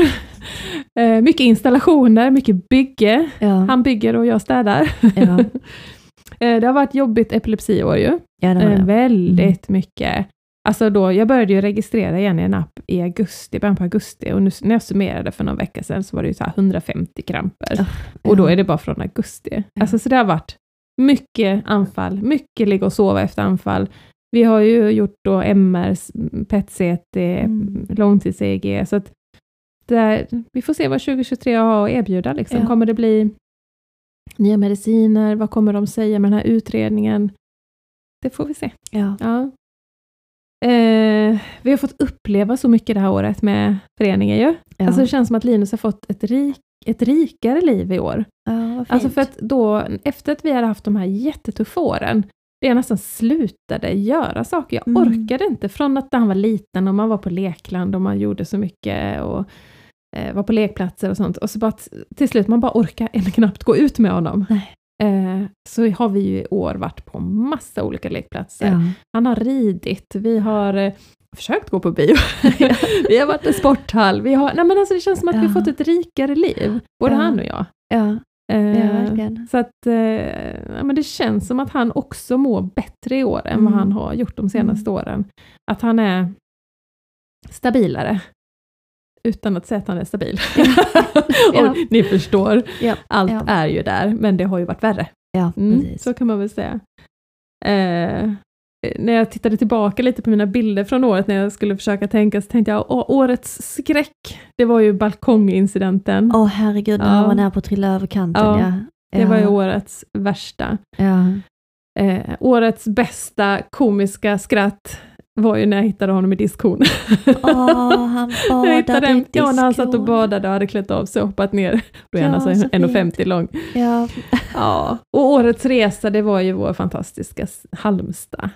Eh, mycket installationer, mycket bygge. ja, Han bygger och jag städar. ja, Eh, det har varit jobbigt epilepsiår ju. ja det Eh, det. väldigt mycket. Alltså då, jag började ju registrera igen i en app i augusti, början på augusti och nu, när jag summerade för någon vecka sedan så var det ju så här 150 kramper. Ja. Och då är det bara från augusti. Alltså så det har varit mycket anfall, mycket ligga och sova efter anfall. Vi har ju gjort då MR, PET-CT, Mm. långtids-EEG, så att där, vi får se vad 2023 har att erbjuda. Liksom. Ja. Kommer det bli nya mediciner? Vad kommer de säga med den här utredningen? Det får vi se. Ja. Ja. Eh, vi har fått uppleva så mycket det här året med föreningen ju. Ja. Alltså det känns som att Linus har fått ett, rik, ett rikare liv i år. ja. Alltså för att då, efter att vi hade haft de här jättetuffa åren, det jag nästan slutade göra saker. Jag Mm. orkade inte. Från att han var liten och man var på lekland och man gjorde så mycket och eh, var på lekplatser och sånt. Och så bara till slut, man bara orkar knappt gå ut med honom. Nej. Eh, så har vi ju i år varit på massa olika lekplatser. ja. Han har ridit, vi har eh, försökt gå på bio, vi har varit i sporthall, vi har, nej men alltså det känns som att vi har Ja. fått ett rikare liv, både Ja. han och jag. ja, Eh, ja, så att eh, ja, men det känns som att han också mår bättre i år än vad Mm. han har gjort de senaste åren. Att han är stabilare. Utan att säga att han är stabil. Och ni förstår, allt är ju där, men det har ju varit värre. Ja, Mm, så kan man väl säga. Eh, när jag tittade tillbaka lite på mina bilder från året när jag skulle försöka tänka så tänkte jag, årets skräck, det var ju balkongincidenten. Åh herregud, när Ja. var nära på att trilla över kanten. Ja, Ja, Det var ju årets värsta. Ja. Eh, årets bästa komiska skratt var ju när jag hittade honom i diskhon. Han jag hittade badade en, ja, när han satt och badade och hade klätt av sig och hoppat ner. Då är han Ja, alltså så 1,50 lång. Ja, Ja. Och årets resa, det var ju vår fantastiska Halmstad.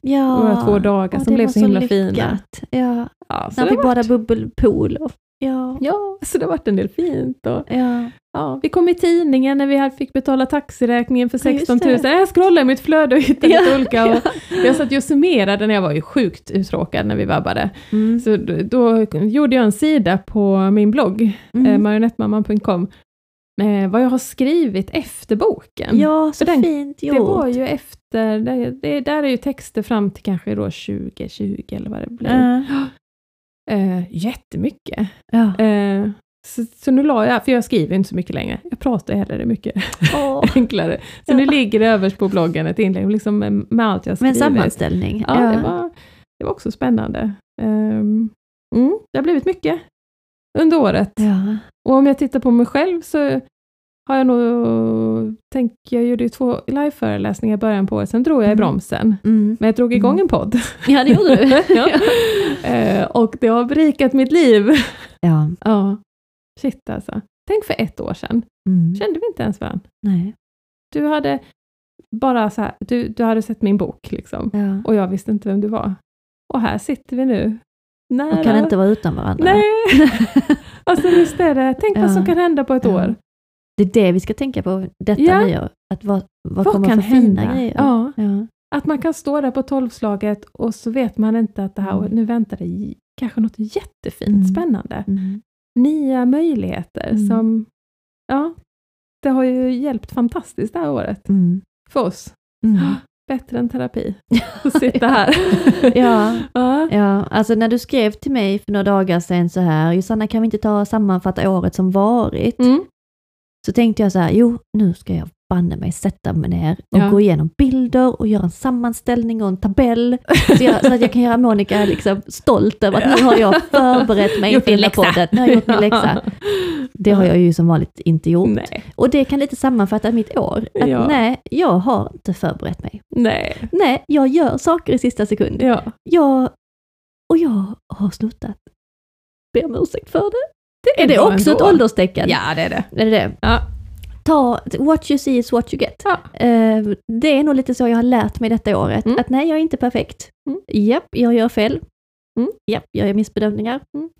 ja. Våra två dagar som det blev var så himla lyckat. fina. Ja, Ja, så när han det fick var, bada bubbelpool. Och, ja. ja, så det vart en del fint. Och, Ja. ja, vi kom i tidningen när vi fick betala taxiräkningen för Ja, just 16 000. det. Jag scrollade i mitt flöde och hittade lite Ja, olika. Och Jag satt ju och summerade när jag var ju sjukt uttråkad när vi vabbade. Mm. Så då, då gjorde jag en sida på min blogg, Mm. eh, marionettmamman.com, med vad jag har skrivit efter boken. Ja, så den- fint gjort. Det var ju efter, det, det, där är ju texter fram till kanske då 2020 eller vad det blir. Ja. Eh, jättemycket. Ja. Eh, så, så nu la jag, för jag skriver inte så mycket längre, jag pratar hellre mycket Åh. enklare. Så Ja. nu ligger det överst på bloggen ett inlägg liksom med, med allt jag Med en skrivit. sammanställning. Ja, Det, var, det var också spännande. Ehm, mm, det har blivit mycket under året. Ja. Och om jag tittar på mig själv så har jag nog, tänk, jag gjorde ju två liveföreläsningar i början på året, sen drog jag i Mm. bromsen. Mm. Men jag drog igång Mm. en podd. ja, det gjorde du. ja. Eh, och det har berikat mitt liv. ja. Ja, shit alltså. Tänk för ett år sedan, Mm. kände vi inte ens varandra. Nej. Du hade bara så här, du, du hade sett min bok liksom. Ja. Och jag visste inte vem du var. Och här sitter vi nu. Nära. Och kan inte vara utan varandra. Nej! alltså visst är det, tänk vad Ja. som kan hända på ett Ja. år. Det är det vi ska tänka på detta Ja. nyår. Att vad, vad, Vad kommer kan för fina hända? grejer. Ja. Ja. Att man kan stå där på tolvslaget och så vet man inte att det här, Mm. nu väntar det kanske något jättefint, Mm. spännande. Mm. Nya möjligheter Mm. som, ja, det har ju hjälpt fantastiskt det här året. Mm. För oss. Mm. Bättre än terapi. Att sitta här. Ja. ja. Ja, alltså när du skrev till mig för några dagar sedan så här, Josanna kan vi inte ta och sammanfatta året som varit? Mm. Så tänkte jag så här, jo nu ska jag banne mig sätta mig ner och Ja. gå igenom bilder och göra en sammanställning och en tabell. Så, jag, så att jag kan göra Monica liksom stolt över att nu har jag förberett mig inför den här podden. Nu har jag gjort min läxa. Det har jag ju som vanligt inte gjort. Nej. Och det kan lite sammanfatta mitt år. Att Ja. nej, jag har inte förberett mig. Nej. Nej, jag gör saker i sista sekund. Ja. Jag, och jag har slutat be om ursäkt för det. Är det bra också ändå. ett ålderstecken? Ja, det är det. Är det det? Ja. Ta, what you see is what you get. Ja. Eh, det är nog lite så jag har lärt mig detta året. Mm. Att nej, jag är inte perfekt. Mm. Japp, jag gör fel. Mm. Japp, jag gör missbedömningar. Mm.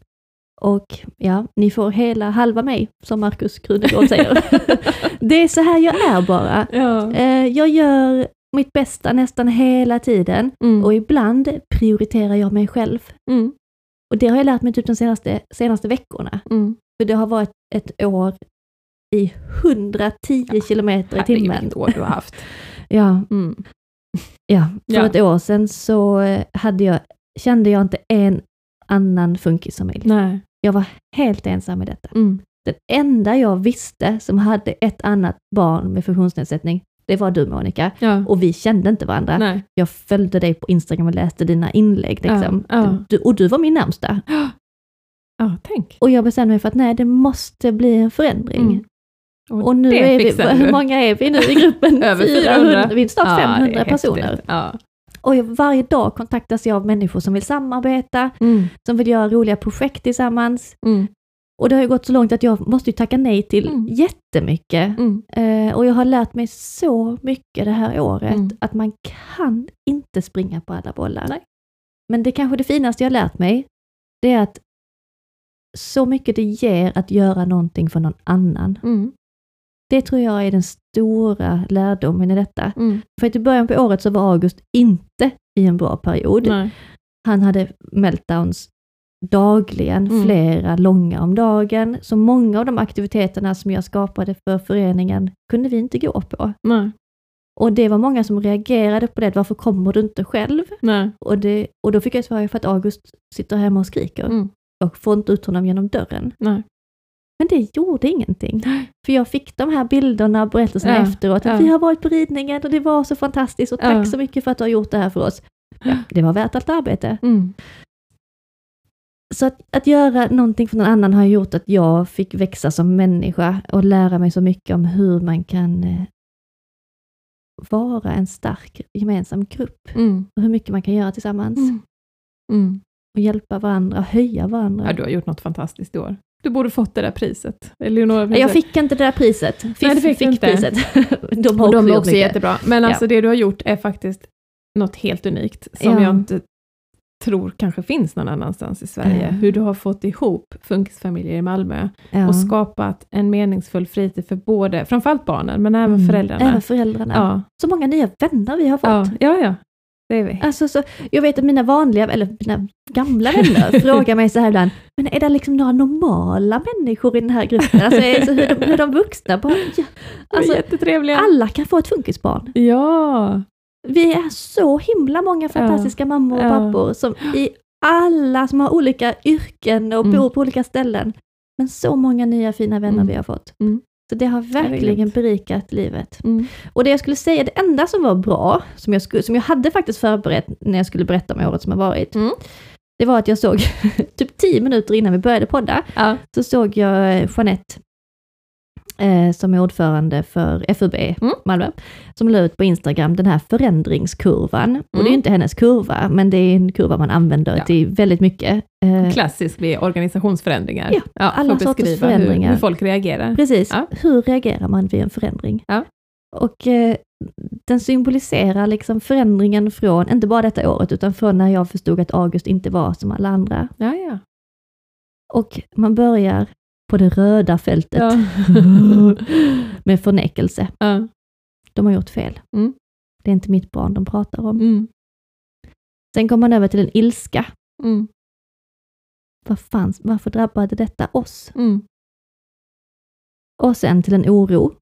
Och ja, ni får hela halva mig, som Markus Krunegård säger. det är så här jag är bara. Ja. Eh, jag gör mitt bästa nästan hela tiden Mm. och ibland prioriterar jag mig själv. Mm. Och det har jag lärt mig typ de senaste, senaste veckorna. Mm. För det har varit ett år i 110 kilometer i Herregud, timmen. vilket år du har haft. Ja, Mm. ja, för Ja. ett år sedan så eh, hade jag, kände jag inte en annan funkis som mig. Nej. Jag var helt ensam i detta. Mm. Den enda jag visste som hade ett annat barn med funktionsnedsättning, det var du Monica. Ja. Och vi kände inte varandra. Nej. Jag följde dig på Instagram och läste dina inlägg. Liksom. Ja. Du, och du var min närmsta. Ja, tänk. Och jag bestämde mig för att nej, det måste bli en förändring. Mm. Och nu det är vi, hur många är vi nu i gruppen? Över 400. Vi är snart Ja, det är 500 häftigt. personer. Ja. Och jag, varje dag kontaktas jag av människor som vill samarbeta, Mm. som vill göra roliga projekt tillsammans. Mm. Och det har ju gått så långt att jag måste tacka nej till Mm. jättemycket. Mm. Eh, och jag har lärt mig så mycket det här året, Mm. att man kan inte springa på alla bollar. Nej. Men det kanske det finaste jag lärt mig, det är att så mycket det ger att göra någonting för någon annan. Mm. Det tror jag är den stora lärdomen i detta. Mm. För att i början på året så var August inte i en bra period. Nej. Han hade meltdowns dagligen, Mm. flera långa om dagen. Så många av de aktiviteterna som jag skapade för föreningen kunde vi inte gå på. Nej. Och det var många som reagerade på det. Varför kommer du inte själv? Nej. Och, det, och då fick jag svara för att August sitter hemma och skriker. Mm. och får inte ut honom genom dörren. Nej. Men det gjorde ingenting. För jag fick de här bilderna och berättelserna Ja, efteråt. ja. Att vi har varit på ridningen och det var så fantastiskt och tack Ja. så mycket för att du har gjort det här för oss. Ja, det var värt allt arbete. Mm. Så att, att göra någonting för någon annan har gjort att jag fick växa som människa och lära mig så mycket om hur man kan eh, vara en stark gemensam grupp Mm. och hur mycket man kan göra tillsammans Mm. Mm. och hjälpa varandra höja varandra. Ja, du har gjort något fantastiskt i år. Du borde fått det där priset. Leonora jag fick inte det där priset. Fiff Nej, det fick fick inte. priset. de har Och de är gjort också mycket. jättebra. Men Ja. alltså det du har gjort är faktiskt något helt unikt, som Ja. jag inte tror kanske finns någon annanstans i Sverige. Ja. Hur du har fått ihop funkisfamiljer i Malmö Ja. och skapat en meningsfull fritid för både, framförallt barnen, men även Mm. föräldrarna. Även föräldrarna. Ja. Så många nya vänner vi har fått. Ja, ja, ja. Det är vi. Alltså, så, jag vet att mina vanliga, eller mina gamla vänner frågar mig så här ibland, men är det liksom några normala människor i den här gruppen? Alltså, är- så hur, de, hur de vuxna bara, ja, alltså, alla kan få ett funkisbarn. Ja. Vi är så himla många fantastiska mammor och Ja. pappor som i alla som har olika yrken och Mm. bor på olika ställen. Men så många nya fina vänner Mm. vi har fått. Mm. Så det har verkligen berikat livet. Mm. Och det jag skulle säga, det enda som var bra, som jag, skulle, som jag hade faktiskt förberett när jag skulle berätta om året som har varit, Mm. det var att jag såg, typ tio minuter innan vi började podda, Ja. så såg jag eh, Jeanette, eh, som är ordförande för FUB Mm. Malmö, som la ut på Instagram den här förändringskurvan. Och det är Mm. inte hennes kurva, men det är en kurva man använder Ja. till väldigt mycket. Eh, Klassisk vid organisationsförändringar. Ja, för alla sorters förändringar. Hur, hur folk reagerar. Precis, Ja. hur reagerar man vid en förändring? Ja. Och eh, den symboliserar liksom förändringen från, inte bara detta året, utan från när jag förstod att August inte var som alla andra. Ja, ja. Och man börjar på det röda fältet Ja. med förnekelse. ja. De har gjort fel. Mm. Det är inte mitt barn de pratar om. Mm. Sen kommer man över till en ilska. Mm. Vad fanns, varför drabbade detta oss? Mm. Och sen till en oro.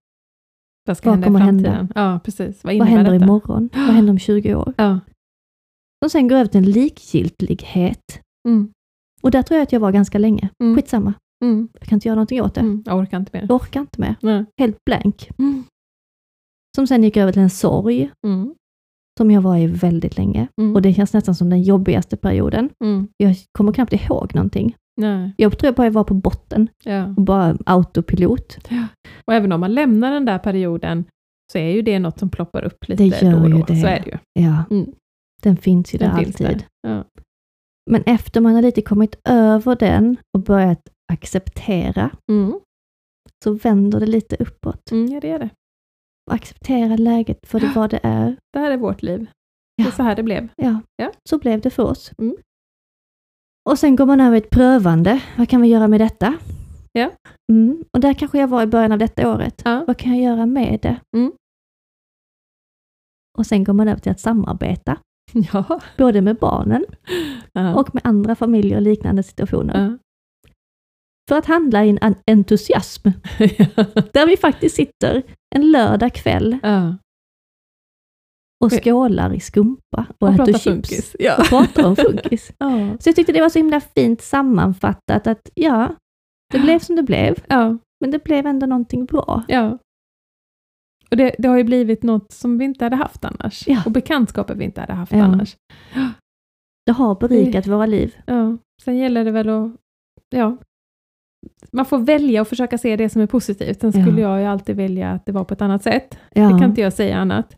Vad ska Vad kommer hända? Ja, precis. Vad Vad händer detta? imorgon? Vad händer om 20 år? Ja. Och sen går över till en likgiltighet. Mm. Och där tror jag att jag var ganska länge. Mm. Skitsamma, Mm. jag kan inte göra någonting åt det. Mm. Jag orkar inte mer. Jag orkar inte mer. Nej. Helt blank. Mm. Som sen gick över till en sorg, Mm. som jag var i väldigt länge. Mm. Och det känns nästan som den jobbigaste perioden. Mm. Jag kommer knappt ihåg någonting. Nej. Jag tror jag bara var på botten Ja. och bara autopilot. Och även om man lämnar den där perioden så är ju det något som ploppar upp lite Det gör då och då. ju det. Så är det ju. Ja, den finns ju Den där finns alltid. där. Ja. Men efter man har lite kommit över den och börjat acceptera, Mm. så vänder det lite uppåt. Mm, ja, det är det. Acceptera läget för det vad det är. Det här är vårt liv. Det är Ja. så här det blev. Ja, Ja. så blev det för oss. Mm. Och sen går man över ett prövande. Vad kan vi göra med detta? Ja. Mm. Och där kanske jag var i början av detta året. Ja. Vad kan jag göra med det? Mm. Och sen går man över till att samarbeta, Ja. både med barnen Ja. och med andra familjer och liknande situationer. För att handla i en en entusiasm, där vi faktiskt sitter en lördag kväll ja. och skålar i skumpa och, Och äter chips. Ja. och pratar om funkis. Ja. Så jag tyckte det var så himla fint sammanfattat att ja, det blev som det blev, men det blev ändå någonting bra. ja. Och det, det har ju blivit något som vi inte hade haft annars. Och bekantskaper vi inte hade haft annars. Det har berikat våra liv. Ja. Sen gäller det väl att, ja, man får välja och försöka se det som är positivt. Sen skulle jag ju alltid välja att det var på ett annat sätt. Ja. Det kan inte jag säga annat.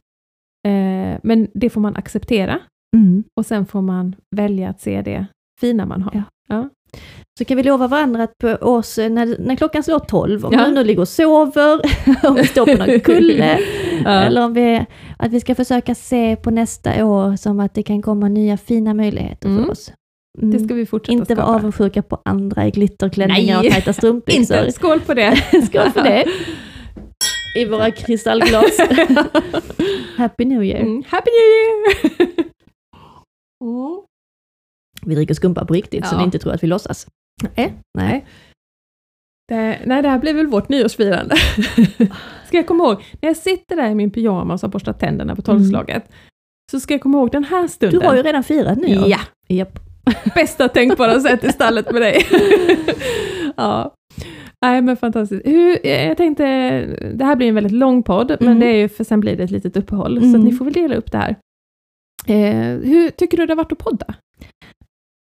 Eh, men det får man acceptera Mm. och sen får man välja att se det fina man har. Ja. Så kan vi lova varandra att på års, när, när klockan slår 12, om Ja. nu ligger och sover, om vi står på någon kulle, Ja. eller om vi, att vi ska försöka se på nästa år som att det kan komma nya fina möjligheter Mm. för oss. Mm. Det ska vi fortsätta Inte vara avundsjuka på andra i glitterklänningar Nej. och tajta strumpbyxor. Inte, skål på det! Skål för det! I våra kristallglas. Happy New Year! Mm. Happy New Year! Mm. Vi dricker skumpa på riktigt så Ja. ni inte tror att vi låtsas. Nej. Nej. Det, nej, det här blir väl vårt nyårsfirande. ska jag komma ihåg, när jag sitter där i min pyjamas och har borstat tänderna på tolvslaget, så ska jag komma ihåg den här stunden. Du har ju redan firat nyår. Ja, Japp. Bästa tänkbara sätt i stallet med dig. ja. Nej men fantastiskt. Hur, jag tänkte, det här blir en väldigt lång podd, men Mm. det är ju för sen blir det ett litet uppehåll, så Mm. att ni får väl dela upp det här. Eh, hur tycker du det har varit att podda?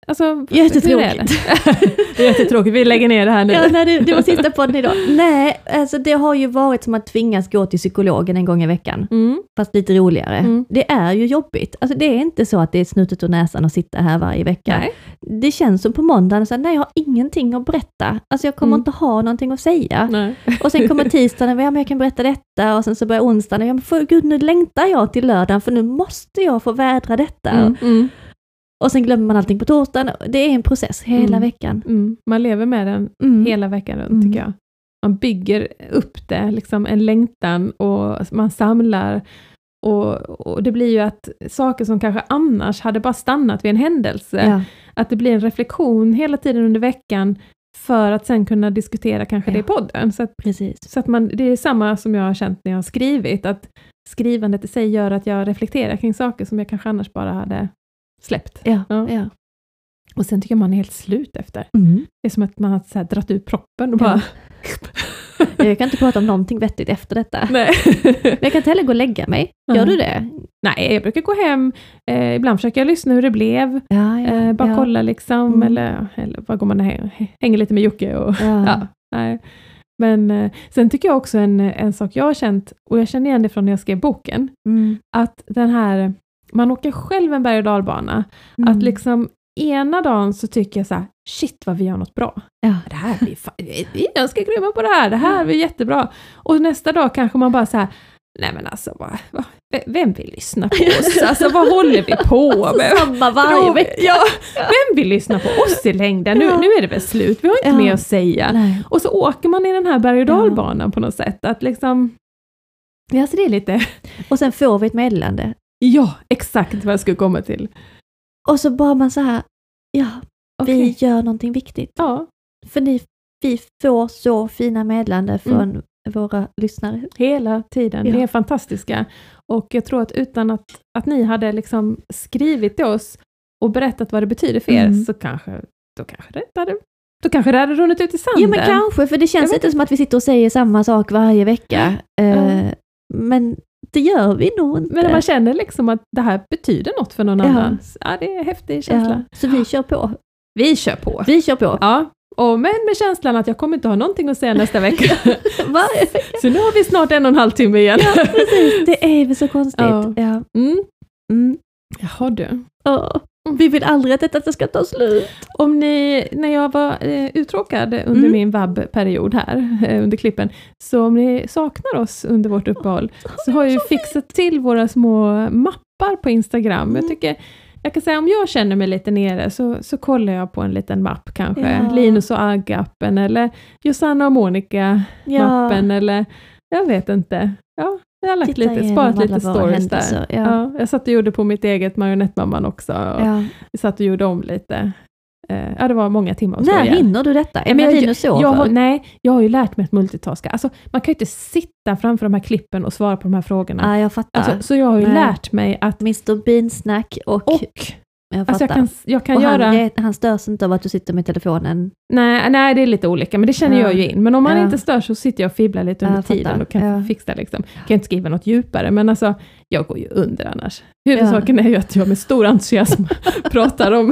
Alltså, Jättetråkigt. jättetråkigt, vi lägger ner det här nu. Ja, nej, det, det var sista podden idag. Nej, alltså det har ju varit som att tvingas gå till psykologen en gång i veckan, Mm. fast lite roligare. Mm. Det är ju jobbigt. Alltså det är inte så att det är snutet ur näsan att sitta här varje vecka. Nej. Det känns som på måndagen, så här, nej jag har ingenting att berätta. Alltså jag kommer Mm. inte ha någonting att säga. Nej. Och sen kommer tisdagen, ja men jag kan berätta detta, och sen så börjar onsdagen, ja men för gud nu längtar jag till lördagen, för nu måste jag få vädra detta. Mm. Mm. Och sen glömmer man allting på torsdagen. Det är en process hela Mm. veckan. Mm. Man lever med den Mm. hela veckan runt, Mm. tycker jag. Man bygger upp det, liksom en längtan och man samlar och, och det blir ju att saker som kanske annars hade bara stannat vid en händelse, Ja. att det blir en reflektion hela tiden under veckan för att sen kunna diskutera kanske det i Ja. podden. Så att, Precis. så att man, det är samma som jag har känt när jag har skrivit, att skrivandet i sig gör att jag reflekterar kring saker som jag kanske annars bara hade släppt. Ja. Ja. Ja. Och sen tycker jag man är helt slut efter. Mm. Det är som att man har så dratt ut proppen och Ja. bara... Jag kan inte prata om någonting vettigt efter detta. Nej. Men jag kan inte heller gå och lägga mig. Gör Ja. du det? Nej, jag brukar gå hem, eh, ibland försöker jag lyssna hur det blev, Ja, eh, bara ja. kolla liksom, Mm. eller, eller bara går man och hänger, lite med Jocke och Ja. ja, nej. Men eh, sen tycker jag också en, en sak jag har känt, och jag känner igen det från när jag skrev boken, Mm. att den här, man åker själv en berg och dalbana, Mm. att liksom ena dagen så tycker jag så här, shit vad vi gör något bra. Ja. Det här blir fan, vi är ganska grymma på det här, det här blir jättebra. Och nästa dag kanske man bara så här, nej men alltså, vad, vad, vem vill lyssna på oss? Alltså vad håller vi på med? Samma varje vecka. Ja, vem vill lyssna på oss i längden? Nu, Ja. nu är det väl slut, vi har inte Ja. mer att säga. Nej. Och så åker man i den här berg och dalbanan på något sätt, att liksom, ja så det är lite, Och sen får vi ett meddelande. Ja exakt vad jag skulle komma till. Och så bara man så här, ja, Okej. vi gör någonting viktigt. Ja, För ni, vi får så fina meddelanden från Mm. våra lyssnare. hela tiden. Ja. Ni är fantastiska. Och jag tror att utan att, att ni hade liksom skrivit till oss och berättat vad det betyder för er, Mm. så kanske, då kanske det inte hade, då kanske det hade runnit ut i sanden. Ja men kanske, för det känns lite som att vi sitter och säger samma sak varje vecka. Eh, Men det gör vi nog inte. Men man känner liksom att det här betyder något för någon Ja. annan, ja det är en häftig känsla. ja, så vi kör på. Vi kör på. Vi kör på. Ja, och men med känslan att jag kommer inte ha någonting att säga nästa vecka. Så nu har vi snart en och en halv timme igen. Precis, det är väl så konstigt. Ja. Ja. Mm. Mm. Jaha du. Ja. Vi vill aldrig att detta ska ta slut. Om ni, när jag var eh, uttråkad under Mm. min vabbperiod här, eh, under klippen, så om ni saknar oss under vårt uppehåll, så har jag ju fixat till våra små mappar på Instagram. Jag Mm. tycker, jag kan säga om jag känner mig lite nere, så, så kollar jag på en liten mapp kanske. Ja. Linus och Agg-appen, eller Josanna och Monica-mappen, eller jag vet inte. Ja, jag har lagt lite, sparat lite stories där. ja. Ja. jag satt och gjorde på mitt eget Marionettmamman också. Och Ja. vi satt och gjorde om lite. Eh, ja, det var många timmar att När hinner du detta? Är men jag-? Jag har, nej, jag har ju lärt mig att multitaska. Alltså, man kan ju inte sitta framför de här klippen och svara på de här frågorna. Ja, jag fattar. Alltså, så jag har ju Nej. lärt mig att... Mr Bean-snack och, Och, jag alltså jag fattar. kan, jag kan och göra... han, han störs inte av att du sitter med telefonen. Nej, nej, det är lite olika, men det känner Ja. jag ju in. Men om man Ja. inte stör så sitter jag och fibblar lite under jag tiden och kan Ja. fixa liksom. Kan jag inte skriva något djupare, men alltså, jag går ju under annars. Huvudsaken är ju att jag med stor entusiasm pratar om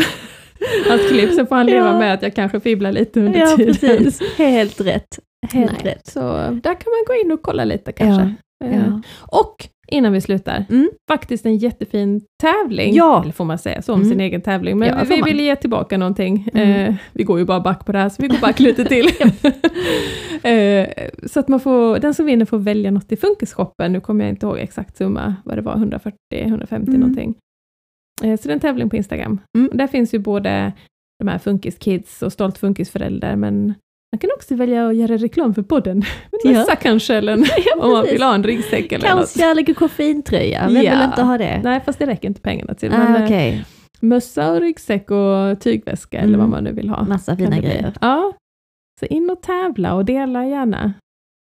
hans klipp, så får han leva med att jag kanske fibblar lite under tiden. precis. Helt rätt. Helt Nej, rätt. Så där kan man gå in och kolla lite kanske. Eh. Och innan vi slutar, Mm. faktiskt en jättefin tävling. Ja. Eller får man säga så om Mm. sin egen tävling. Men Ja, vi, vi vill ge tillbaka någonting. Mm. Eh, vi går ju bara back på det här, så vi går back lite till. eh, så att man får, den som vinner får välja något i Funkisshoppen. Nu kommer jag inte ihåg exakt summa, vad det var, 140-150 Mm. någonting. Eh, så det är en tävling på Instagram. Mm. Där finns ju både de här Funkis Kids och Stolt Funkisförälder, men man kan också välja att göra reklam för podden. En Ja. kanske, eller en, om man vill ha en ryggsäck eller. Kaos, kärlek och koffeintröja. Vem Ja. vill inte ha det? Nej, fast det räcker inte pengarna till. ah, Men, eh, Okej, mössa och ryggsäck och tygväska eller Mm. vad man nu vill ha. massa fina grejer. Ja. Så in och tävla och dela gärna.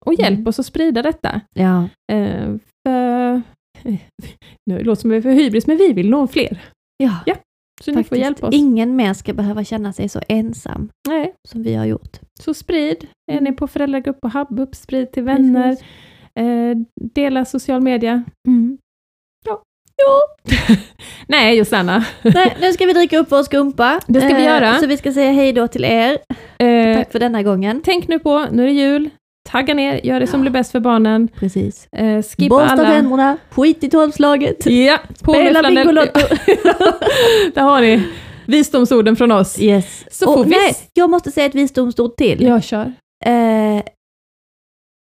Och hjälp Mm. oss att sprida detta. Ja, Eh, för, nu låter det som vi är för hybris, men vi vill nå fler. ja. Ja. Så ni får hjälpa oss. Ingen mer ska behöva känna sig så ensam Nej, som vi har gjort. Så sprid. Är Mm. ni på föräldragrupp och Hubbup, sprid till vänner. Eh, dela social media. Mm. Nej, Josanna. Nej, nu ska vi dricka upp vår skumpa. Det ska vi Eh, göra. Så vi ska säga hej då till er. Eh, Tack för denna gången. tänk nu på, nu är det jul. Tagga ner, gör det som blir bäst för barnen. Precis. Eh, skippa Borsta alla... tänderna, skit i tolvslaget. Ja, på Spela Bingolotto. Där har ni visdomsorden från oss. Yes. Så Och får vi... nej, jag måste säga ett visdomsord till. Jag kör. Eh,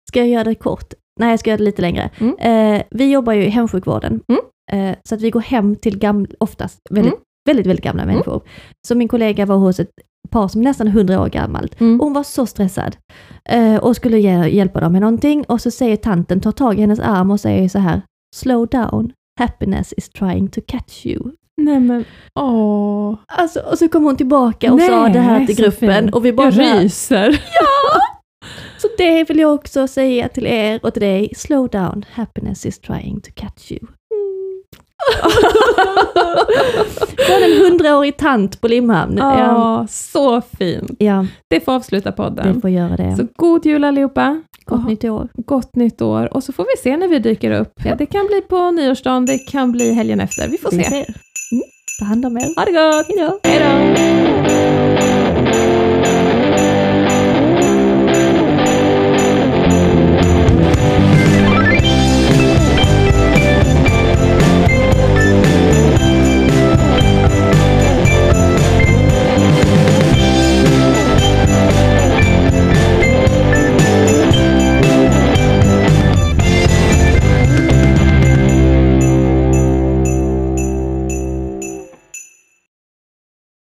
ska jag göra det kort? Nej, jag ska göra det lite längre. Mm. Eh, vi jobbar ju i hemsjukvården, Mm. eh, så att vi går hem till gamla, oftast väldigt, Mm. väldigt, väldigt gamla människor. Så min kollega var hos ett par som nästan 100 år gammalt. Mm. Och hon var så stressad eh, och skulle ge, hjälpa dem med någonting och så säger tanten, tar tag i hennes arm och säger så här, slow down, happiness is trying to catch you. Nej men, åh. Alltså, och så kom hon tillbaka och sa det här till gruppen och vi bara Jag ryser. Så det vill jag också säga till er och till dig. Slow down, happiness is trying to catch you. Från en hundraårig tant på Limhamn. Ja, Ja, så fint. ja, Det får avsluta det podden. får göra det. Så god jul allihopa. Gott Och nytt år. Gott nytt år. Och så får vi se när vi dyker upp. Ja. Det kan bli på nyårsdagen, det kan bli helgen efter. Vi får Vi se. ser. behandel met. Arigato. Hello. Hello.